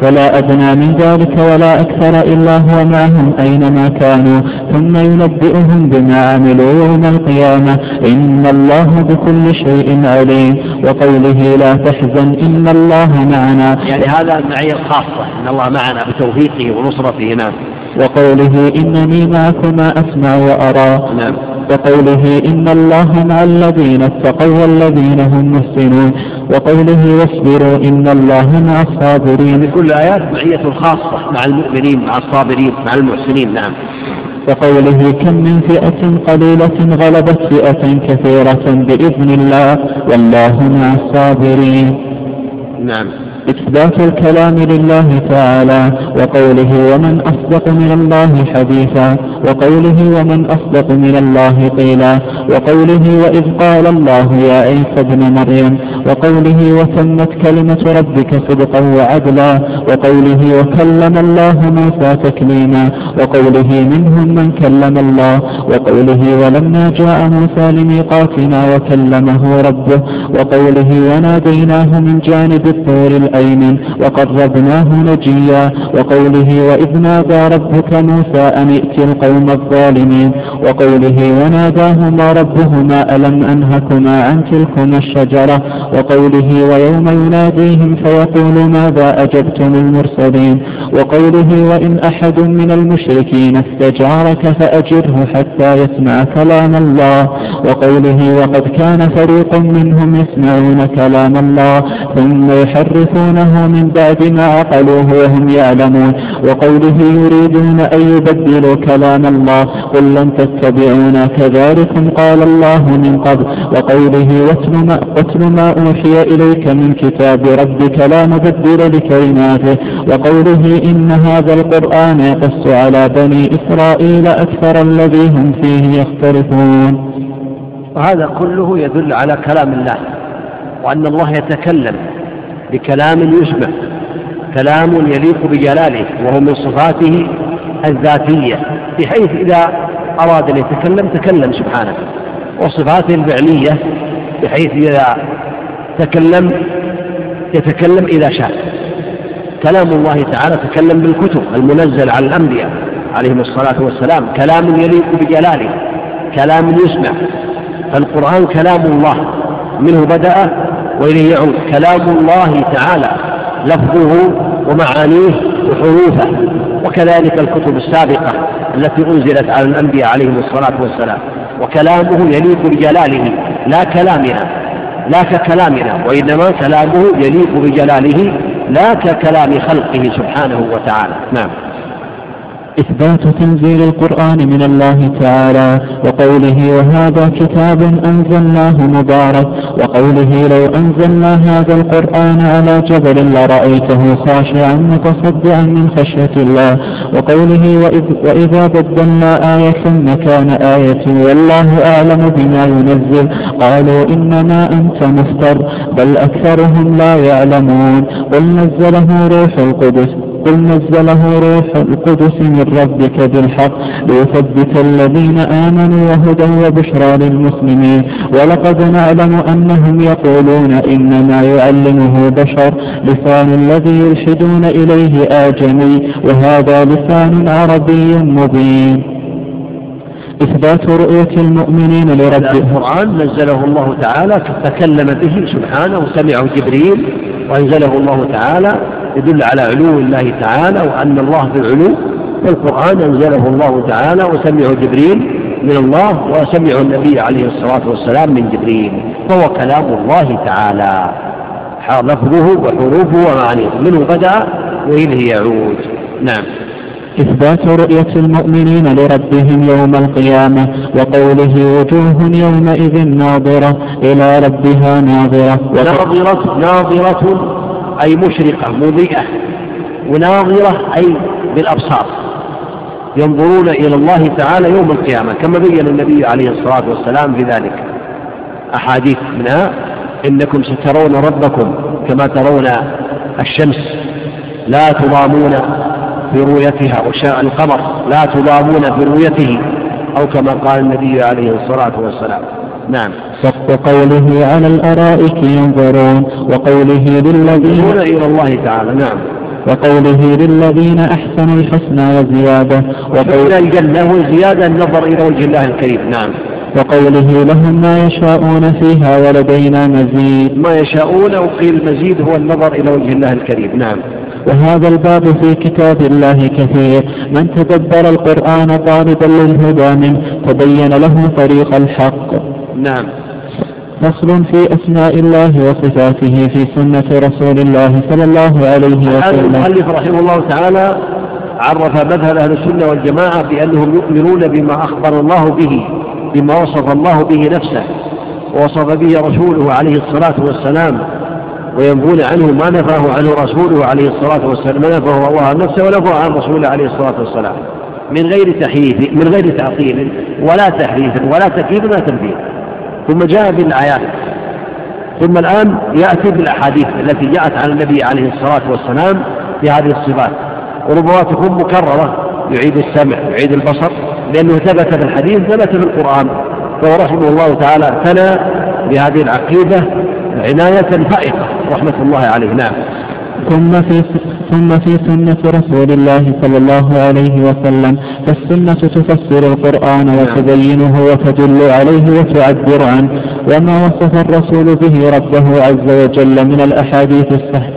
ولا أدنى من ذلك ولا أكثر إلا هو معهم أينما كانوا. ثم ينبئهم بما عملوا يوم القيامة. إن الله بكل شيء عليم. وقوله لا تحزن إن الله معنا. يعني هذا المعية الخاصة إن الله معنا بتوفيقه ونصرته نعم. وقوله إنني معكما أسمع وأرى. نعم. وقوله إن الله مع الذين اتقوا والذين هم محسنون. وقوله واصبروا إن الله مع الصابرين. كل آيات معية خاصة مع المؤمنين مع الصابرين مع المحسنين نعم. وقوله كم من فئة قليلة غلبت فئة كثيرة بإذن الله والله مع الصابرين. نعم. إثبات الكلام لله تعالى وقوله ومن أصدق من الله حديثا وقوله ومن أصدق من الله قيلا وقوله وإذ قال الله يا عيسى ابن مريم وقوله وتمت كلمة ربك صدقا وعدلا وقوله وكلم الله موسى تكليما وقوله منهم من كلم الله وقوله ولما جاء موسى لميقاتنا وكلمه ربه وقوله وناديناه من جانب الطور الأيمن وقربناه نجيا وقوله وإذ نادى ربك موسى أن ائت القوم الظالمين وقوله وناداهما ربهما ألم أنهكما عن تلكما الشجرة وقوله ويوم يناديهم فيقول ماذا أجبتم المرسلين؟ وقوله وإن أحد من المشركين استجارك فأجره حتى يسمع كلام الله. وقوله وقد كان فريق منهم يسمعون كلام الله ثم يحرفون يعلمونه من بعد ما عقلوه وهم يعلمون. وقوله يريدون أن يبدلوا كلام الله قل لن تتبعونا كذلكم قال الله من قبل. وقوله واتل ما, أوحي إليك من كتاب ربك لا مبدل لكلماته. وقوله إن هذا القرآن يقص على بني إسرائيل أكثر الذي هم فيه يختلفون. وهذا كله يدل على كلام الله وأن الله يتكلم بكلام يسمع كلام يليق بجلاله وهو من صفاته الذاتية بحيث إذا أراد أن يتكلم تكلم سبحانه وصفاته الفعلية بحيث إذا تكلم يتكلم إذا شاء. كلام الله تعالى تكلم بالكتب المنزل على الأنبياء عليهم الصلاة والسلام. كلام يليق بجلاله كلام يسمع. فالقرآن كلام الله منه بدأ وإليه يعود. كلام الله تعالى لفظه ومعانيه وحروفه وكذلك الكتب السابقة التي أنزلت على الأنبياء عليهم الصلاة والسلام. وكلامه يليق بجلاله لا كلامنا لا ككلامنا وإنما كلامه يليق بجلاله لا ككلام خلقه سبحانه وتعالى. نعم. إثبات تنزيل القرآن من الله تعالى وقوله وهذا كتاب أنزلناه مبارك وقوله لو أنزلنا هذا القرآن على جبل لرأيته خاشعا متصدعا من خشية الله وقوله وإذ وإذا بدلنا آية مكان آية والله أعلم بما ينزل قالوا إنما أنت مفتر بل أكثرهم لا يعلمون قل نزله روح القدس. قل نزله روح القدس من ربك بالحق ليثبت الذين آمنوا وهدى وبشرى للمسلمين. ولقد نعلم أنهم يقولون إنما يعلمه بشر لسان الذي يلحدون إليه آجمي وهذا لسان عربي مبين. إثبات رؤية المؤمنين لربهم القرآن نزله الله تعالى تكلم به سبحانه وسمعه جبريل وأنزله الله تعالى يدل على علو الله تعالى وأن الله في العلو والقرآن أنزله الله تعالى وسمعه جبريل من الله وسمعه النبي عليه الصلاة والسلام من جبريل فهو كلام الله تعالى. لفظه وحروفه ومعانيه منه بدأ وإليه يعود. نعم. إثبات رؤية المؤمنين لربهم يوم القيامة وقوله وجوه يومئذ ناظرة إلى ربها ناظرة. ناظرة ناظرة أي مشرقة مضيئة وناظرة أي بالأبصار. ينظرون إلى الله تعالى يوم القيامة كما بين النبي عليه الصلاة والسلام في ذلك أحاديث منها إنكم سترون ربكم كما ترون الشمس. لا تضامون في رؤيتها وشاء القمر. لا تضامون في رؤيته أو كما قال النبي عليه الصلاة والسلام. نعم. وقوله على الأرائك ينظرون وقوله للذين إلى الله تعالى نعم. وقوله للذين أحسنوا الحسنى وزيادة وقول الجنة وزيادة النظر إلى وجه الله الكريم نعم. وقوله لهم ما يشاءون فيها ولدينا مزيد. ما يشاءون وقيل المزيد هو النظر إلى وجه الله الكريم نعم. وهذا الباب في كتاب الله كثير. من تدبر القرآن طالبا للهدى منه تبين له طريق الحق. نعم. فصل في أسماء الله وصفاته في سنة رسول الله صلى الله عليه وسلم. المؤلف رحمه الله تعالى عرف مذهب أهل السنة والجماعة بأنهم يؤمنون بما أخبر الله به بما وصف الله به نفسه ووصف به رسوله عليه الصلاة والسلام وينفون عنه ما نفاه عنه رسوله عليه الصلاة والسلام ما نفاه الله عن نفسه ونفاه عن رسوله عليه الصلاة والسلام. من غير تحريف من غير تعطيل ولا تحريف ولا تكييف ولا تنفيذ ثم جاء بالآيات. ثم الآن يأتي بالأحاديث التي جاءت عن النبي عليه الصلاة والسلام في هذه الصفات. وربما تكون مكررة يعيد السمع يعيد البصر لأنه ثبت في الحديث ثبت في القرآن. فهو رحمه الله تعالى ثنى بهذه العقيدة عناية فائقة. رحمة الله عليه. نعم. ثم في ثم في سنة رسول الله صلى الله عليه وسلم. فالسنة تفسر القرآن نعم. وتبينه وتدل عليه وتعبر عنه. وما وصف الرسول به ربه عز وجل من الأحاديث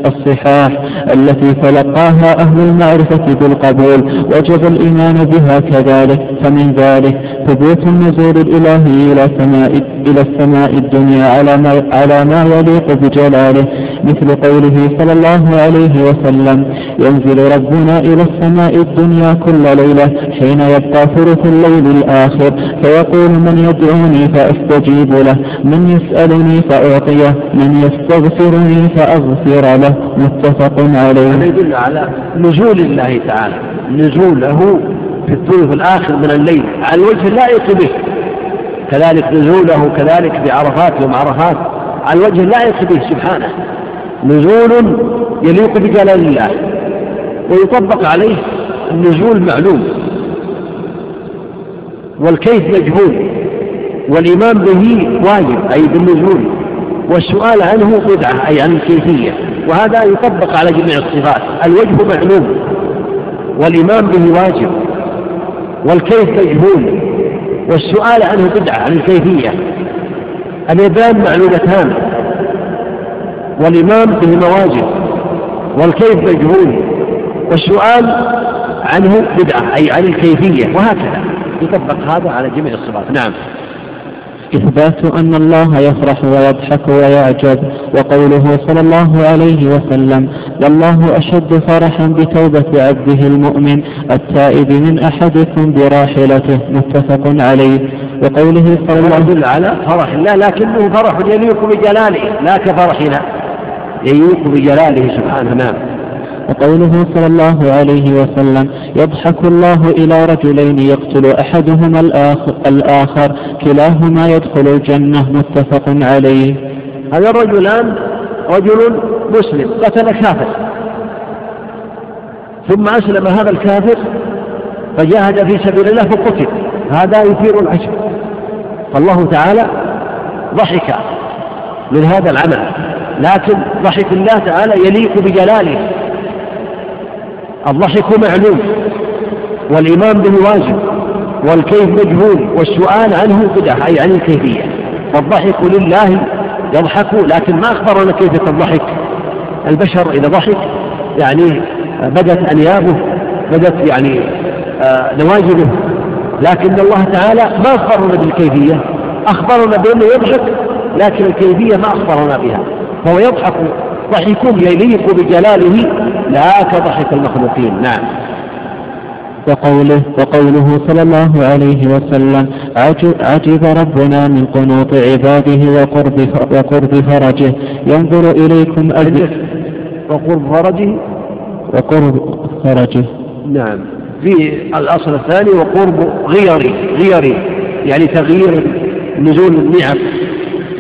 الصحاح التي تلقاها أهل المعرفة بالقبول. وجب الإيمان بها كذلك. فمن ذلك ثبوت النزول الإلهي إلى سماء إلى السماء الدنيا على ما على ما يليق بجلاله. مثل قوله صلى الله عليه وسلم. ينزل ربنا إلى السماء الدنيا كل ليلة حين يبقى ثلث الليل الآخر فيقول من يدعوني فأستجيب له من يسألني فأعطيه من يستغفرني فأغفر له. متفق عليه. هذا يدل على نزول الله تعالى. نزوله في الثلث الآخر من الليل. على الوجه اللائق به. كذلك نزوله كذلك بعرفات يوم عرفات على الوجه اللائق به سبحانه. نزول يليق بجلال الله ويطبق عليه النزول معلوم. والكيف مجهول والإيمان به واجب أي بالنزول. والسؤال عنه بدعة أي عن الكيفية وهذا يطبق على جميع الصفات. الوجه معلوم والإيمان به واجب والكيف مجهول. والسؤال عنه بدعة عن الكيفية. اليدان معلومتان. والإمام به واجب والكيف مجهول والسؤال عنه بدعة أي عن الكيفية وهكذا. يطبق هذا على جميع الصفات. نعم. إثبات أن الله يفرح ويضحك ويعجب وقوله صلى الله عليه وسلم والله أشد فرحا بتوبة عبده المؤمن التائب من أحدكم براحلته. متفق عليه. وقوله صلى الله عليه وسلم على فرح. الله لكنه فرح يليق بجلاله لا كفرحنا. يليق بجلاله سبحانه. نعم. وقوله صلى الله عليه وسلم يضحك الله إلى رجلين يقتل أحدهما الآخر, الآخر كلاهما يدخل الجنة متفق عليه. هذا الرجلان رجل مسلم قتل كافر. ثم أسلم هذا الكافر فجاهد في سبيل الله فقتل. هذا يثير العجب. فالله تعالى ضحك من هذا العمل. لكن ضحك الله تعالى يليق بجلاله. الضحك معلوم والإيمان به واجب والكيف مجهول والسؤال عنه بدعة أي عن الكيفية. والضحك لله يضحك لكن ما أخبرنا كيفية الضحك البشر إذا ضحك يعني بدت أنيابه بدت يعني آه، نواجذه. لكن الله تعالى ما أخبرنا بالكيفية. أخبرنا بأنه يضحك لكن الكيفية ما أخبرنا بها. فهو يضحك ضحك يليق بجلاله لا كضحك المخلوقين. نعم. وقوله وقوله صلى الله عليه وسلم عجب ربنا من قنوط عباده وقرب وقرب فرجه. ينظر إليكم أجل وقرب فرجه؟ وقرب فرجه. نعم. في الأصل الثاني وقرب غيري غيري يعني تغيير نزول النعم.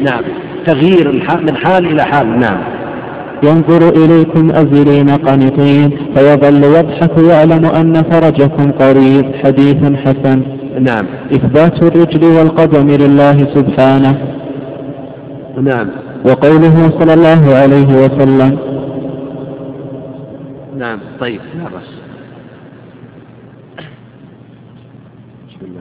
نعم. تغيير من حال إلى حال. نعم. ينظر إليكم أزلين قنطين فيظل يضحك ويعلم أن فرجكم قريب. حديث حسن. نعم. إثبات الرجل والقدم لله سبحانه. نعم. وقوله صلى الله عليه وسلم. نعم. طيب لا بسم الله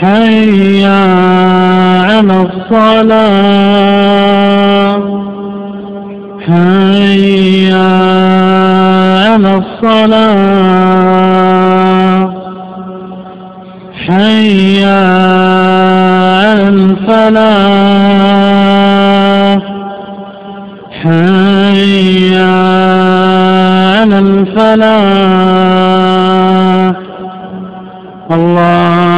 حي على الصلاة. حي على الصلاة. حي على الفلاح. حي على الفلاح. الله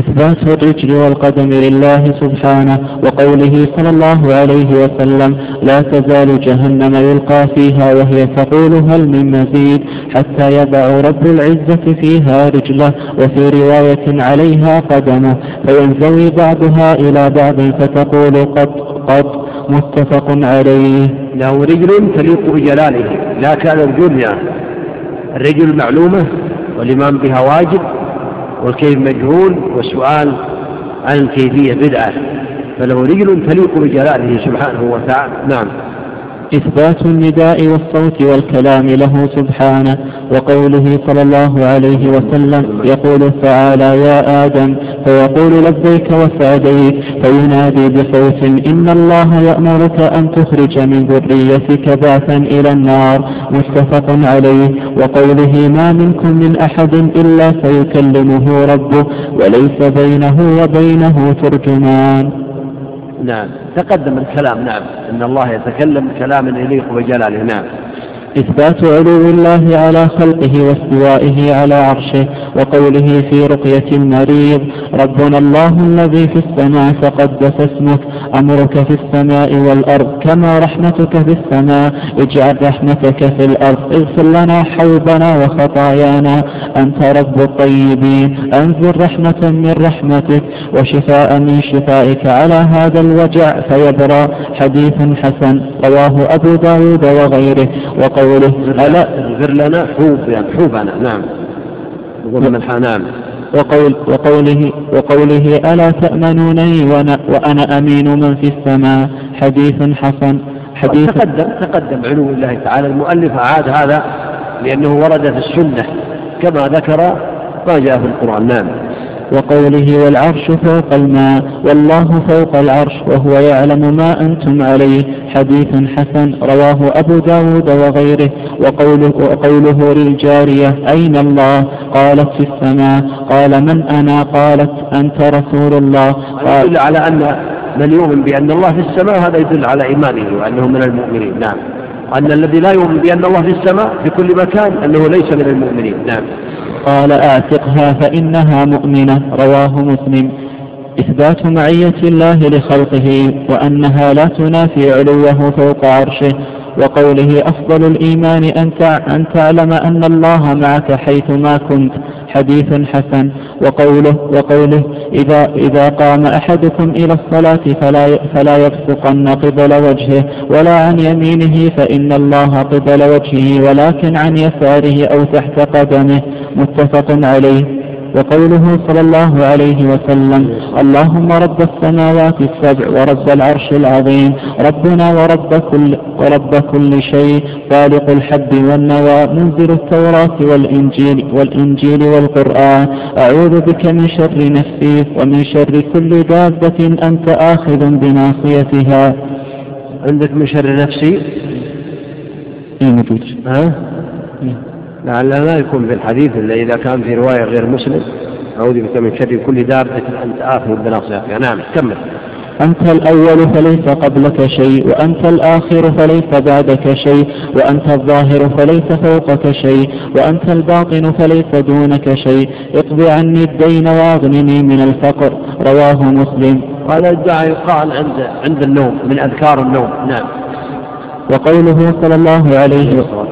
إثبات الرجل والقدم لله سبحانه وقوله صلى الله عليه وسلم لا تزال جهنم يلقى فيها وهي تقول هل من مزيد حتى يضع رب العزة فيها رجله وفي رواية عليها قدمه فينزوي بعضها إلى بعض فتقول قد قد متفق عليه. له رجل تليق بجلاله لا كان الرجل الرجل معلومة والإمام بها واجب. والكيف مجهول والسؤال عن الكيفية بدعة. فله رجل تليق بجلاله سبحانه وتعالى نعم. إثبات النداء والصوت والكلام له سبحانه وقوله صلى الله عليه وسلم يقول تعالى يا آدم فيقول لبيك وسعديك فينادي بصوت إن الله يأمرك أن تخرج من ذريتك بعثا إلى النار متفق عليه. وقوله ما منكم من أحد إلا سيكلمه ربه وليس بينه وبينه ترجمان. نعم. تقدم الكلام نعم. إن الله يتكلم كلاما يليق بجلاله نعم. إثبات علو الله على خلقه واستوائه على عرشه وقوله في رقية المريض ربنا الله الذي في السماء تقدس اسمك أمرك في السماء والأرض كما رحمتك في السماء اجعل رحمتك في الأرض اغفر لنا حوبنا وخطايانا أنت رب الطيبين أنزل رحمة من رحمتك وشفاء من شفائك على هذا الوجع فيبرى حديث حسن رواه أبو داود وغيره وقول قوله ألا اغفر لنا حوب يعني حوبنا نعم. من نعم وقول وقوله وقوله ألا تأمنونني وأنا, وأنا أمين من في السماء؟ حديث حسن حديث تقدم تقدم علو الله تعالى. المؤلف أعاد هذا لأنه ورد في السنة كما ذكر ما جاء في القرآن. نعم. وقوله والعرش فوق الماء والله فوق العرش وهو يعلم ما أنتم عليه. حديث حسن رواه أبو داود وغيره. وقوله, وقوله للجارية أين الله؟ قالت في السماء. قال من أنا؟ قالت أنت رسول الله. قال على أن من يؤمن بأن الله في السماء هذا يدل على إيمانه وأنه من المؤمنين. نعم. أن الذي لا يؤمن بأن الله في السماء في كل مكان أنه ليس من المؤمنين. نعم. قال اعتقها فإنها مؤمنة رواه مسلم. إثبات معية الله لخلقه وأنها لا تنافي علوه فوق عرشه. وقوله أفضل الإيمان أن تعلم أن الله معك حيثما كنت حديث حسن. وقوله وقوله إذا إذا قام أحدكم إلى الصلاة فلا فلا يبصقن قبل وجهه ولا عن يمينه فإن الله قبل وجهه ولكن عن يساره أو تحت قدمه. متفق عليه. وقوله صلى الله عليه وسلم اللهم رب السماوات السبع ورب العرش العظيم ربنا ورب كل, ورب كل شيء خالق الحب والنوى منزل التوراة والإنجيل, والإنجيل والقرآن أعوذ بك من شر نفسي ومن شر كل دابة أنت آخذ بناصيتها عندك من شر نفسي؟ اي موجود ها؟ لعل ما يكون في الحديث إلا إذا كان في رواية غير مسلم. أعوذ بك من شر كل دابة. أنت آخذ بناصيتها نعم كمل. أنت الأول فليس قبلك شيء وأنت الآخر فليس بعدك شيء وأنت الظاهر فليس فوقك شيء وأنت الباطن فليس دونك شيء. اقض عني الدين وأغنني من الفقر. رواه مسلم. هذا الدعاء يقال عند عند النوم من أذكار النوم. نعم. وقوله صلى الله عليه وسلم.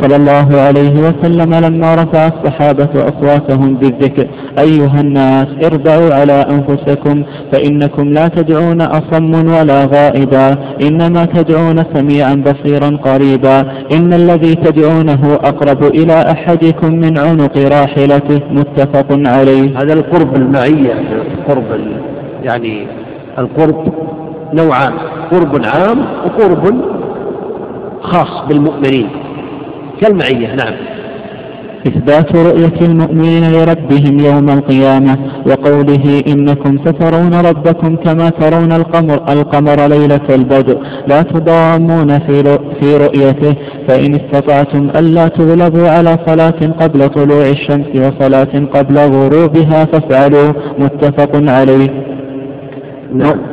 صلى الله عليه وسلم لما رفع الصحابة أصواتهم بالذكر. أيها الناس اربعوا على أنفسكم فإنكم لا تدعون أصم ولا غائبا. إنما تدعون سميعا بصيرا قريبا. إن الذي تدعونه أقرب إلى أحدكم من عنق راحلته. متفق عليه. هذا القرب المعية القرب يعني القرب نوعان. قرب عام وقرب خاص بالمؤمنين. كالمعية نعم إثبات رؤية المؤمنين لربهم يوم القيامة وقوله إنكم سترون ربكم كما ترون القمر القمر ليلة البدر لا تضامون في, في رؤيته فإن استطعتم ألا تغلبوا على صلاة قبل طلوع الشمس وصلاة قبل غروبها فافعلوا متفق عليه.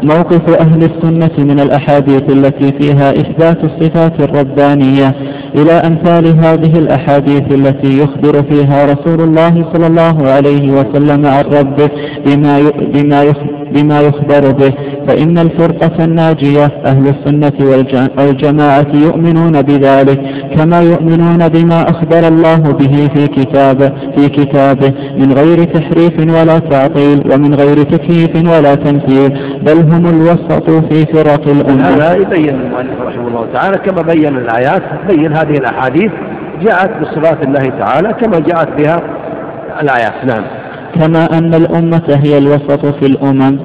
موقف أهل السنة من الأحاديث التي فيها إثبات الصفات الربانية إلى أمثال هذه الأحاديث التي يخبر فيها رسول الله صلى الله عليه وسلم عن ربه بما بما بما يخبر به فإن الفرقة الناجية أهل السنة والجماعة يؤمنون بذلك كما يؤمنون بما أخبر الله به في كتابه في كتابه من غير تحريف ولا تعطيل ومن غير تكييف ولا تمثيل بل هم الوسط في فرق الأمة. هذا يبين المؤلف رحمه الله تعالى كما بين الآيات بين هذه الأحاديث جاءت بصفات الله تعالى كما جاءت بها الآيات. نعم. كما أن الأمة هي الوسط في الأمم.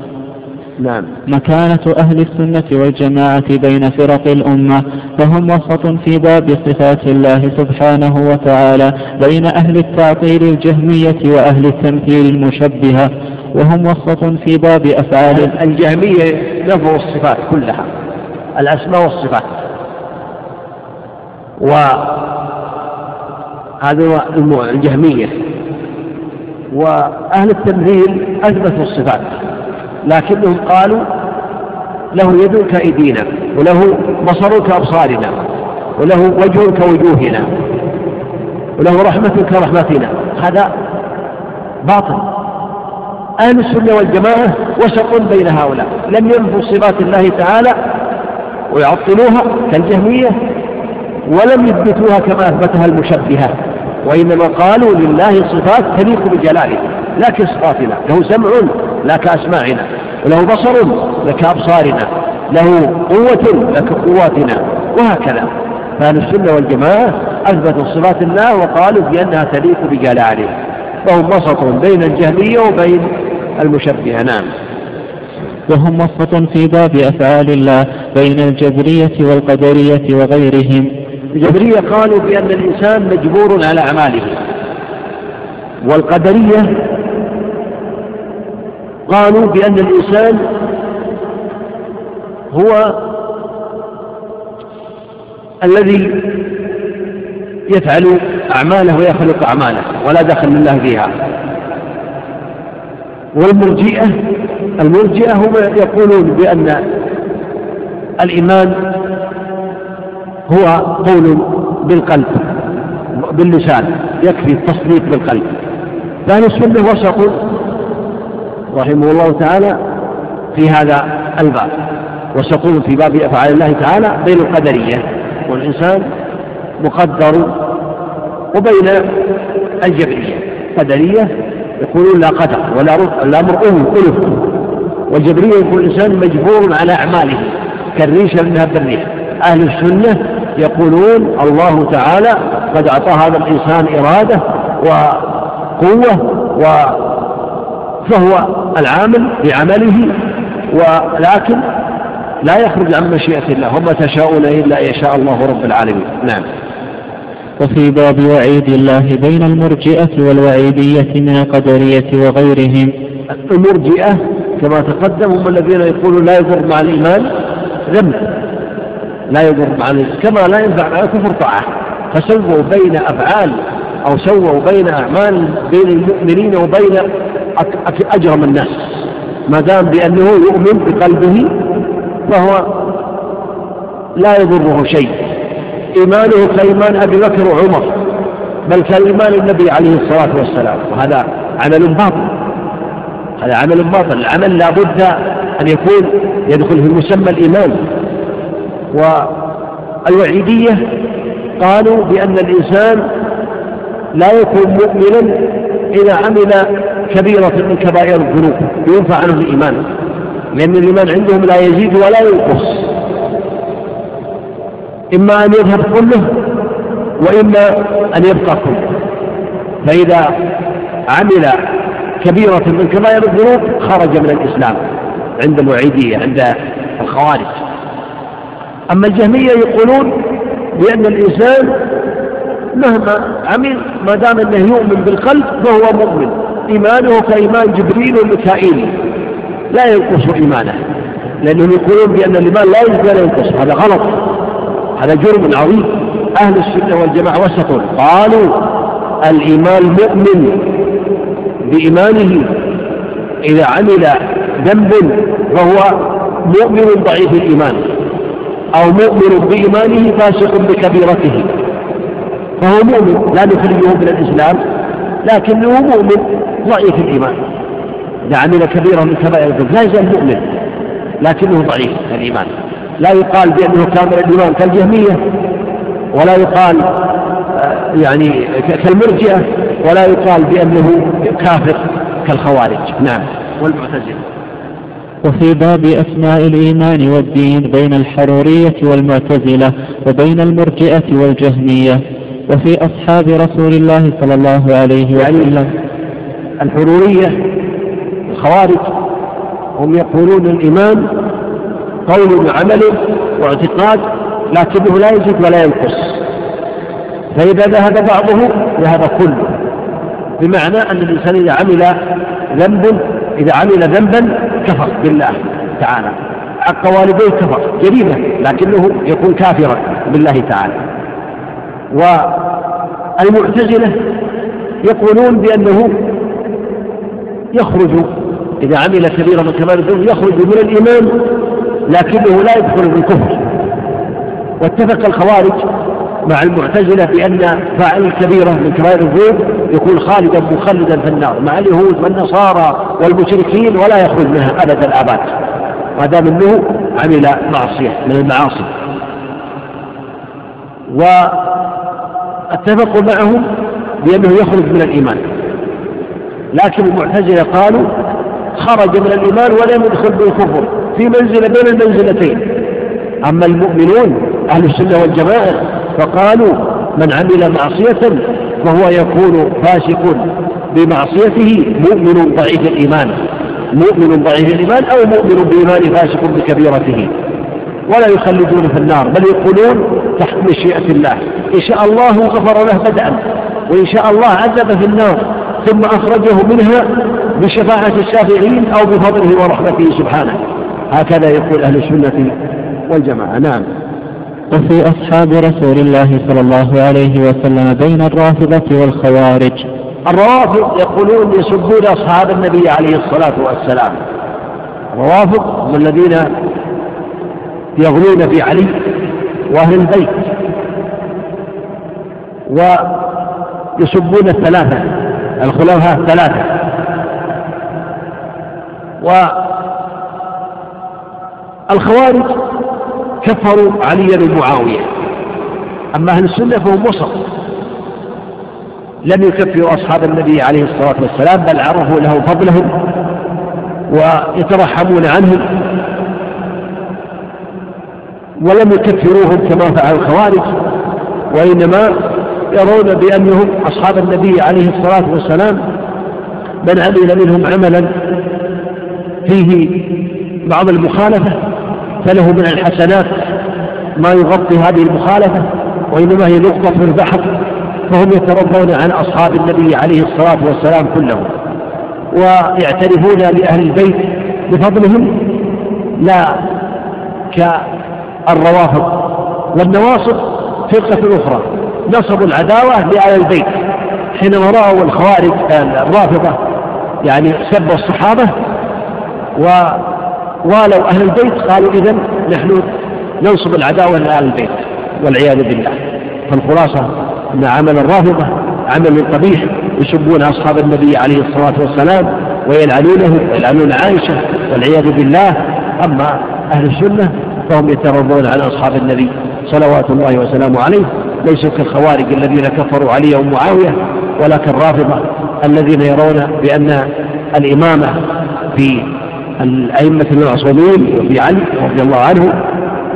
نعم. مكانة أهل السنة والجماعة بين فرق الأمة فهم وسط في باب صفات الله سبحانه وتعالى بين أهل التعطيل الجهمية وأهل التمثيل المشبهة وهم وسط في باب أفعال الجهمية نفوا الصفات كلها الأسماء والصفات. وهذا الجهمية. وأهل التمثيل أثبتوا الصفات لكنهم قالوا له يد كأيدينا وله بصر كأبصارنا وله وجه كوجوهنا وله رحمة كرحمتنا هذا باطل. أهل السنة والجماعة وسط بين هؤلاء لم ينفوا صفات الله تعالى ويعطلوها كالجهمية ولم يثبتوها كما أثبتها المشبهة وإنما قالوا لله صفات تليق بجلاله لا كصفاتنا له سمع لا كأسماعنا وله بصر لا كأبصارنا له قوة لا كقواتنا وهكذا. فأهل السنة والجماعة أثبتوا صفات الله وقالوا بأنها تليق بجلاله فهم وسط بين الجهمية وبين المشبهة. نعم. وهم وسط في باب أفعال الله بين الجبرية والقدرية وغيرهم. الجبرية قالوا بأن الإنسان مجبور على أعماله. والقدرية قالوا بأن الإنسان هو الذي يفعل أعماله ويخلق أعماله ولا دخل لله فيها. والمرجئة المرجئة هم يقولون بأن الإيمان هو قول بالقلب باللسان يكفي التصديق بالقلب. فأهل السنة وسط رحمه الله تعالى في هذا الباب. وسطون في باب أفعال الله تعالى بين القدرية. والإنسان مقدر وبين الجبرية. قدرية يقولون لا قدر ولا الأمر ألف والجبرية يقول الإنسان مجبور على أعماله كالريشة منها بالريح أهل السنة يقولون الله تعالى قد أعطى هذا الإنسان إرادة وقوة و فهو العامل بعمله ولكن لا يخرج عن مشيئة الله وما تشاءون إلا أن يشاء الله رب العالمين. نعم. وفي باب وعيد الله بين المرجئة والوعيدية من القدرية وغيرهم. المرجئة كما تقدم هم الذين يقولون لا يضر مع الإيمان ذنب. لا يضر مع كما لا ينفع مع الكفر طاعة. فسووا بين أفعال أو سووا بين أعمال بين المؤمنين وبين أجرم الناس. ما دام بأنه يؤمن بقلبه فهو لا يضره شيء. إيمانه كإيمان أبي بكر وعمر بل كإيمان النبي عليه الصلاة والسلام. وهذا عمل باطل. هذا عمل باطل. العمل لا بد أن يكون يدخل في مسمى الإيمان. والوعيدية قالوا بأن الإنسان لا يكون مؤمنا إذا عمل كبيرة من كبائر الذنوب ينفع عنه الإيمان لأن الإيمان عندهم لا يزيد ولا ينقص. إما أن يذهب كله وإما أن يبقى كله. فإذا عمل كبيرة من كبائر الذنوب خرج من الإسلام عند الوعيدية عند الخوارج. أما الجهمية يقولون بأن الإنسان مهما عمل ما دام أنه يؤمن بالقلب فهو مؤمن. إيمانه كإيمان جبريل وميكائيل. لا ينقص إيمانه. لأنهم يقولون بأن الإيمان لا يزيد ولا ينقص. هذا غلط. هذا جرم عظيم. أهل السنة والجماعة وسط. قالوا الإيمان مؤمن بإيمانه. إذا عمل ذنب فهو مؤمن ضعيف الإيمان. أو مؤمن بإيمانه فاسق بكبيرته. فهو مؤمن لا نخرجه من الإسلام لكنه مؤمن ضعيف الإيمان. إذا عمل كبيرة من كبائر الذنوب لا يزال مؤمن لكنه ضعيف الإيمان. لا يقال بأنه كامل الإيمان كالجهمية ولا يقال آه، يعني كالمرجئة ولا يقال بأنه كافر كالخوارج. نعم. والمعتزلة. وفي باب أسماء الإيمان والدين بين الحرورية والمعتزلة وبين المرجئة والجهمية وفي أصحاب رسول الله صلى الله عليه يعني وسلم الحرورية الخوارج هم يقولون الإيمان قول وعمل واعتقاد لكنه لا يزيد ولا ينقص. فإذا ذهب بعضه ذهب كله. بمعنى أن الإنسان إذا عمل ذنب إذا عمل ذنبا كفر بالله تعالى. حق والديه كفر جريمة لكنه يكون كافرا بالله تعالى. والمعتزلة يقولون بأنه يخرج إذا عمل كبيرة من كبائر الذنوب يخرج من الإيمان لكنه لا يدخل في الكفر. واتفق الخوارج مع المعتزلة بأن فاعل الكبيرة من كبائر الذنوب يكون خالدا مخلدا في النار مع اليهود والنصارى والمشركين ولا يخرج منها أبد الآباد ما دام أنه عمل معصية من المعاصي. واتفقوا معهم بأنه يخرج من الإيمان. لكن المعتزلة قالوا خرج من الإيمان ولم يدخل بالكفر في منزلة بين المنزلتين. أما المؤمنون أهل السنة والجماعة فقالوا من عمل معصية فهو يكون فاسق بمعصيته مؤمن ضعيف الإيمان مؤمن ضعيف الإيمان أو مؤمن بإيمان فاسق بكبيرته. ولا يخلدون في النار بل يقولون تحت مشيئة الله. إن شاء الله غفر له بدءا وإن شاء الله عذب في النار ثم أخرجه منها بشفاعة الشافعين أو بفضله ورحمته سبحانه. هكذا يقول أهل السنة والجماعة. نعم. وفي أصحاب رسول الله صلى الله عليه وسلم بين الرافضة والخوارج. الروافض يقولون يسبون أصحاب النبي عليه الصلاة والسلام. الروافض هم الذين يغلون في علي وأهل البيت. ويسبون الثلاثة الخلفاء الثلاثة. والخوارج كفروا عليا ومعاوية أما أهل السنة فهم وسط. لم يكفروا أصحاب النبي عليه الصلاة والسلام بل عرفوا له فضلهم ويترحمون عنهم. ولم يكفروهم كما فعل الخوارج وإنما يرون بأنهم أصحاب النبي عليه الصلاة والسلام. من عمل منهم عملا فيه بعض المخالفة. فله من الحسنات ما يغطي هذه المخالفة وإنما هي نقطة في البحر فهم يترضون عن أصحاب النبي عليه الصلاة والسلام كلهم ويعترفون لأهل البيت بفضلهم لا كالروافض. والنواصب فرقة أخرى نصبوا العداوة لأهل البيت حينما رأوا الخوارج الرافضة يعني سبوا الصحابة ووالوا أهل البيت قالوا إذا نحن ننصب العداوة لأهل البيت والعياذ بالله. فالخلاصة أن عمل الرافضة عمل قبيح يسبون أصحاب النبي عليه الصلاة والسلام ويلعنونه ويلعنون عائشة والعياذ بالله. أما أهل السنة فهم يترضون عن أصحاب النبي صلوات الله وسلامه عليه. ليسوا كالخوارج الذين كفروا علي ومعاوية ولا كالرافضة الذين يرون بأن الإمامة في الأئمة المعصومين وفي علي رضي الله عنه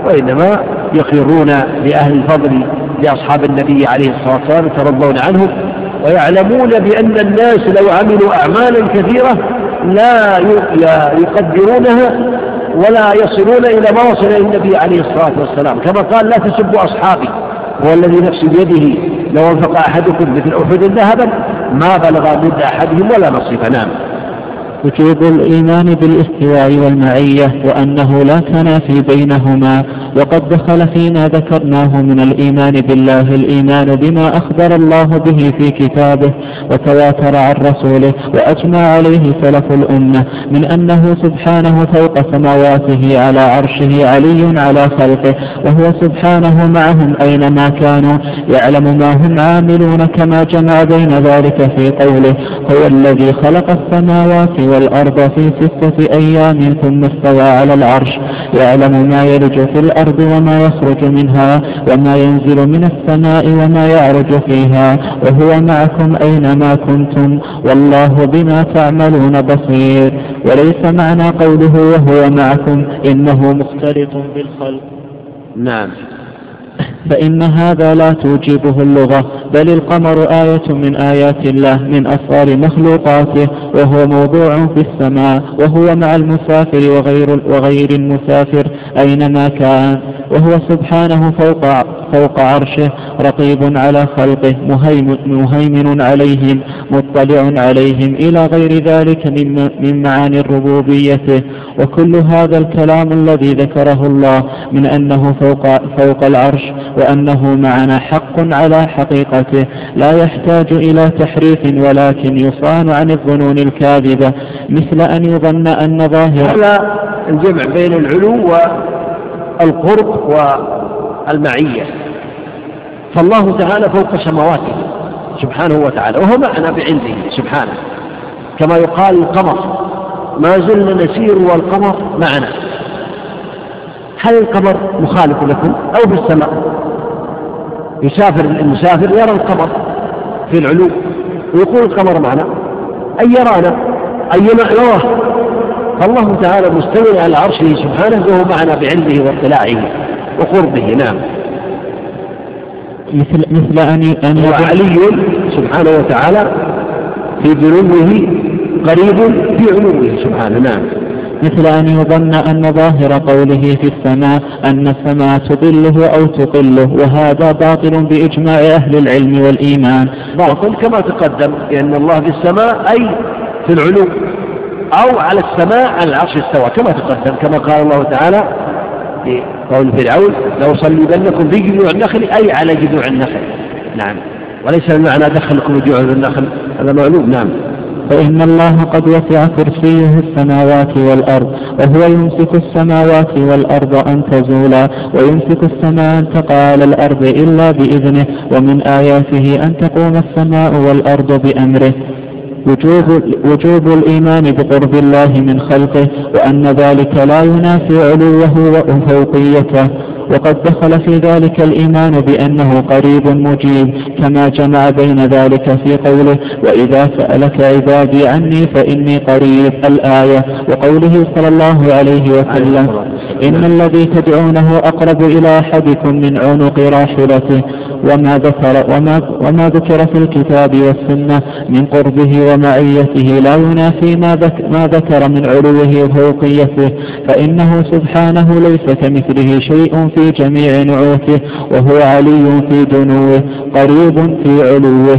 وإنما يقرون لأهل الفضل لأصحاب النبي عليه الصلاة والسلام يترضون عنهم ويعلمون بأن الناس لو عملوا أعمالا كثيرة لا يقدرونها ولا يصلون إلى ما وصل إلى النبي عليه الصلاة والسلام. كما قال لا تسبوا أصحابي هو الذي نفسي بيده لو أنفق أحدكم مثل أحد ذهبا ما بلغ مد أحدهم ولا نصيف نعم وجوب الإيمان بالاستواء والمعية وأنه لا تنافي بينهما وقد دخل فيما ذكرناه من الإيمان بالله الإيمان بما أخبر الله به في كتابه وتواتر عن رسوله وأجمع عليه سلف الأمة من أنه سبحانه فوق سماواته على عرشه علي على خلقه وهو سبحانه معهم أينما كانوا يعلم ما هم عاملون كما جمع بين ذلك في قوله هو الذي خلق السماوات والأرض في ستة أيام ثم استوى على العرش. يعلم ما يلج في الأرض وما يخرج منها وما ينزل من السماء وما يعرج فيها. وهو معكم أينما كنتم. والله بما تعملون بصير. وليس معنى قوله وهو معكم إنه مختلط بالخلق. نعم. فإن هذا لا توجبه اللغة بل القمر آية من آيات الله من أسرار مخلوقاته وهو موضوع في السماء وهو مع المسافر وغير, وغير المسافر. أينما كان وهو سبحانه فوق, فوق عرشه رقيب على خلقه مهيمن عليهم مطلع عليهم إلى غير ذلك من, من معاني ربوبيته وكل هذا الكلام الذي ذكره الله من أنه فوق, فوق العرش وأنه معنا حق على حقيقته لا يحتاج إلى تحريف ولكن يصان عن الظنون الكاذبة مثل أن يظن أن ظاهر الجمع بين العلو والقرب والمعية. فالله تعالى فوق سماواته سبحانه وتعالى وهو معنا بعلمه سبحانه. كما يقال القمر ما زلنا نسير والقمر معنا. هل القمر مخالف لكم أو في السماء؟ يسافر المسافر يرى القمر في العلو ويقول القمر معنا. أي يرانا؟ أي معناه فالله تعالى مستوي على عرشه سبحانه وهو معنا بعلمه واطلاعه وقربه. نعم. مثل مثل أن أن علي سبحانه وتعالى في ذنوبه قريب في علوه سبحانه. نعم. مثل أن يظن أن ظاهر قوله في السماء أن السماء تظله أو تقله وهذا باطل بإجماع أهل العلم والإيمان. باطل كما تقدم لأن الله في السماء أي في العلو. أو على السماء على العرش استوى كما تقدم كما قال الله تعالى في قول فرعون لو صلبنكم في جذوع النخل أي على جذوع النخل. نعم. وليس المعنى دخلكم جذوع النخل هذا معلوم نعم. فإن الله قد وسع كرسيه السماوات والأرض وهو يمسك السماوات والأرض أن تزولا ويمسك السماء أن تقع على الأرض إلا بإذنه ومن آياته أن تقوم السماء والأرض بأمره. وجوب, وجوب الإيمان بقرب الله من خلقه وأن ذلك لا ينافي علوه وفوقيته. وقد دخل في ذلك الإيمان بأنه قريب مجيب كما جمع بين ذلك في قوله وإذا سألك عبادي عني فإني قريب الآية وقوله صلى الله عليه وسلم إن الذي تدعونه أقرب إلى أحدكم من عنق راحلته وما ذكر وما, وما ذكر في الكتاب والسنة من قربه ومعيته. لا ينافي ما, ما ذكر من علوه وفوقيته. فإنه سبحانه ليس كمثله شيء في جميع نعوته وهو علي في دنوه قريب في علوه.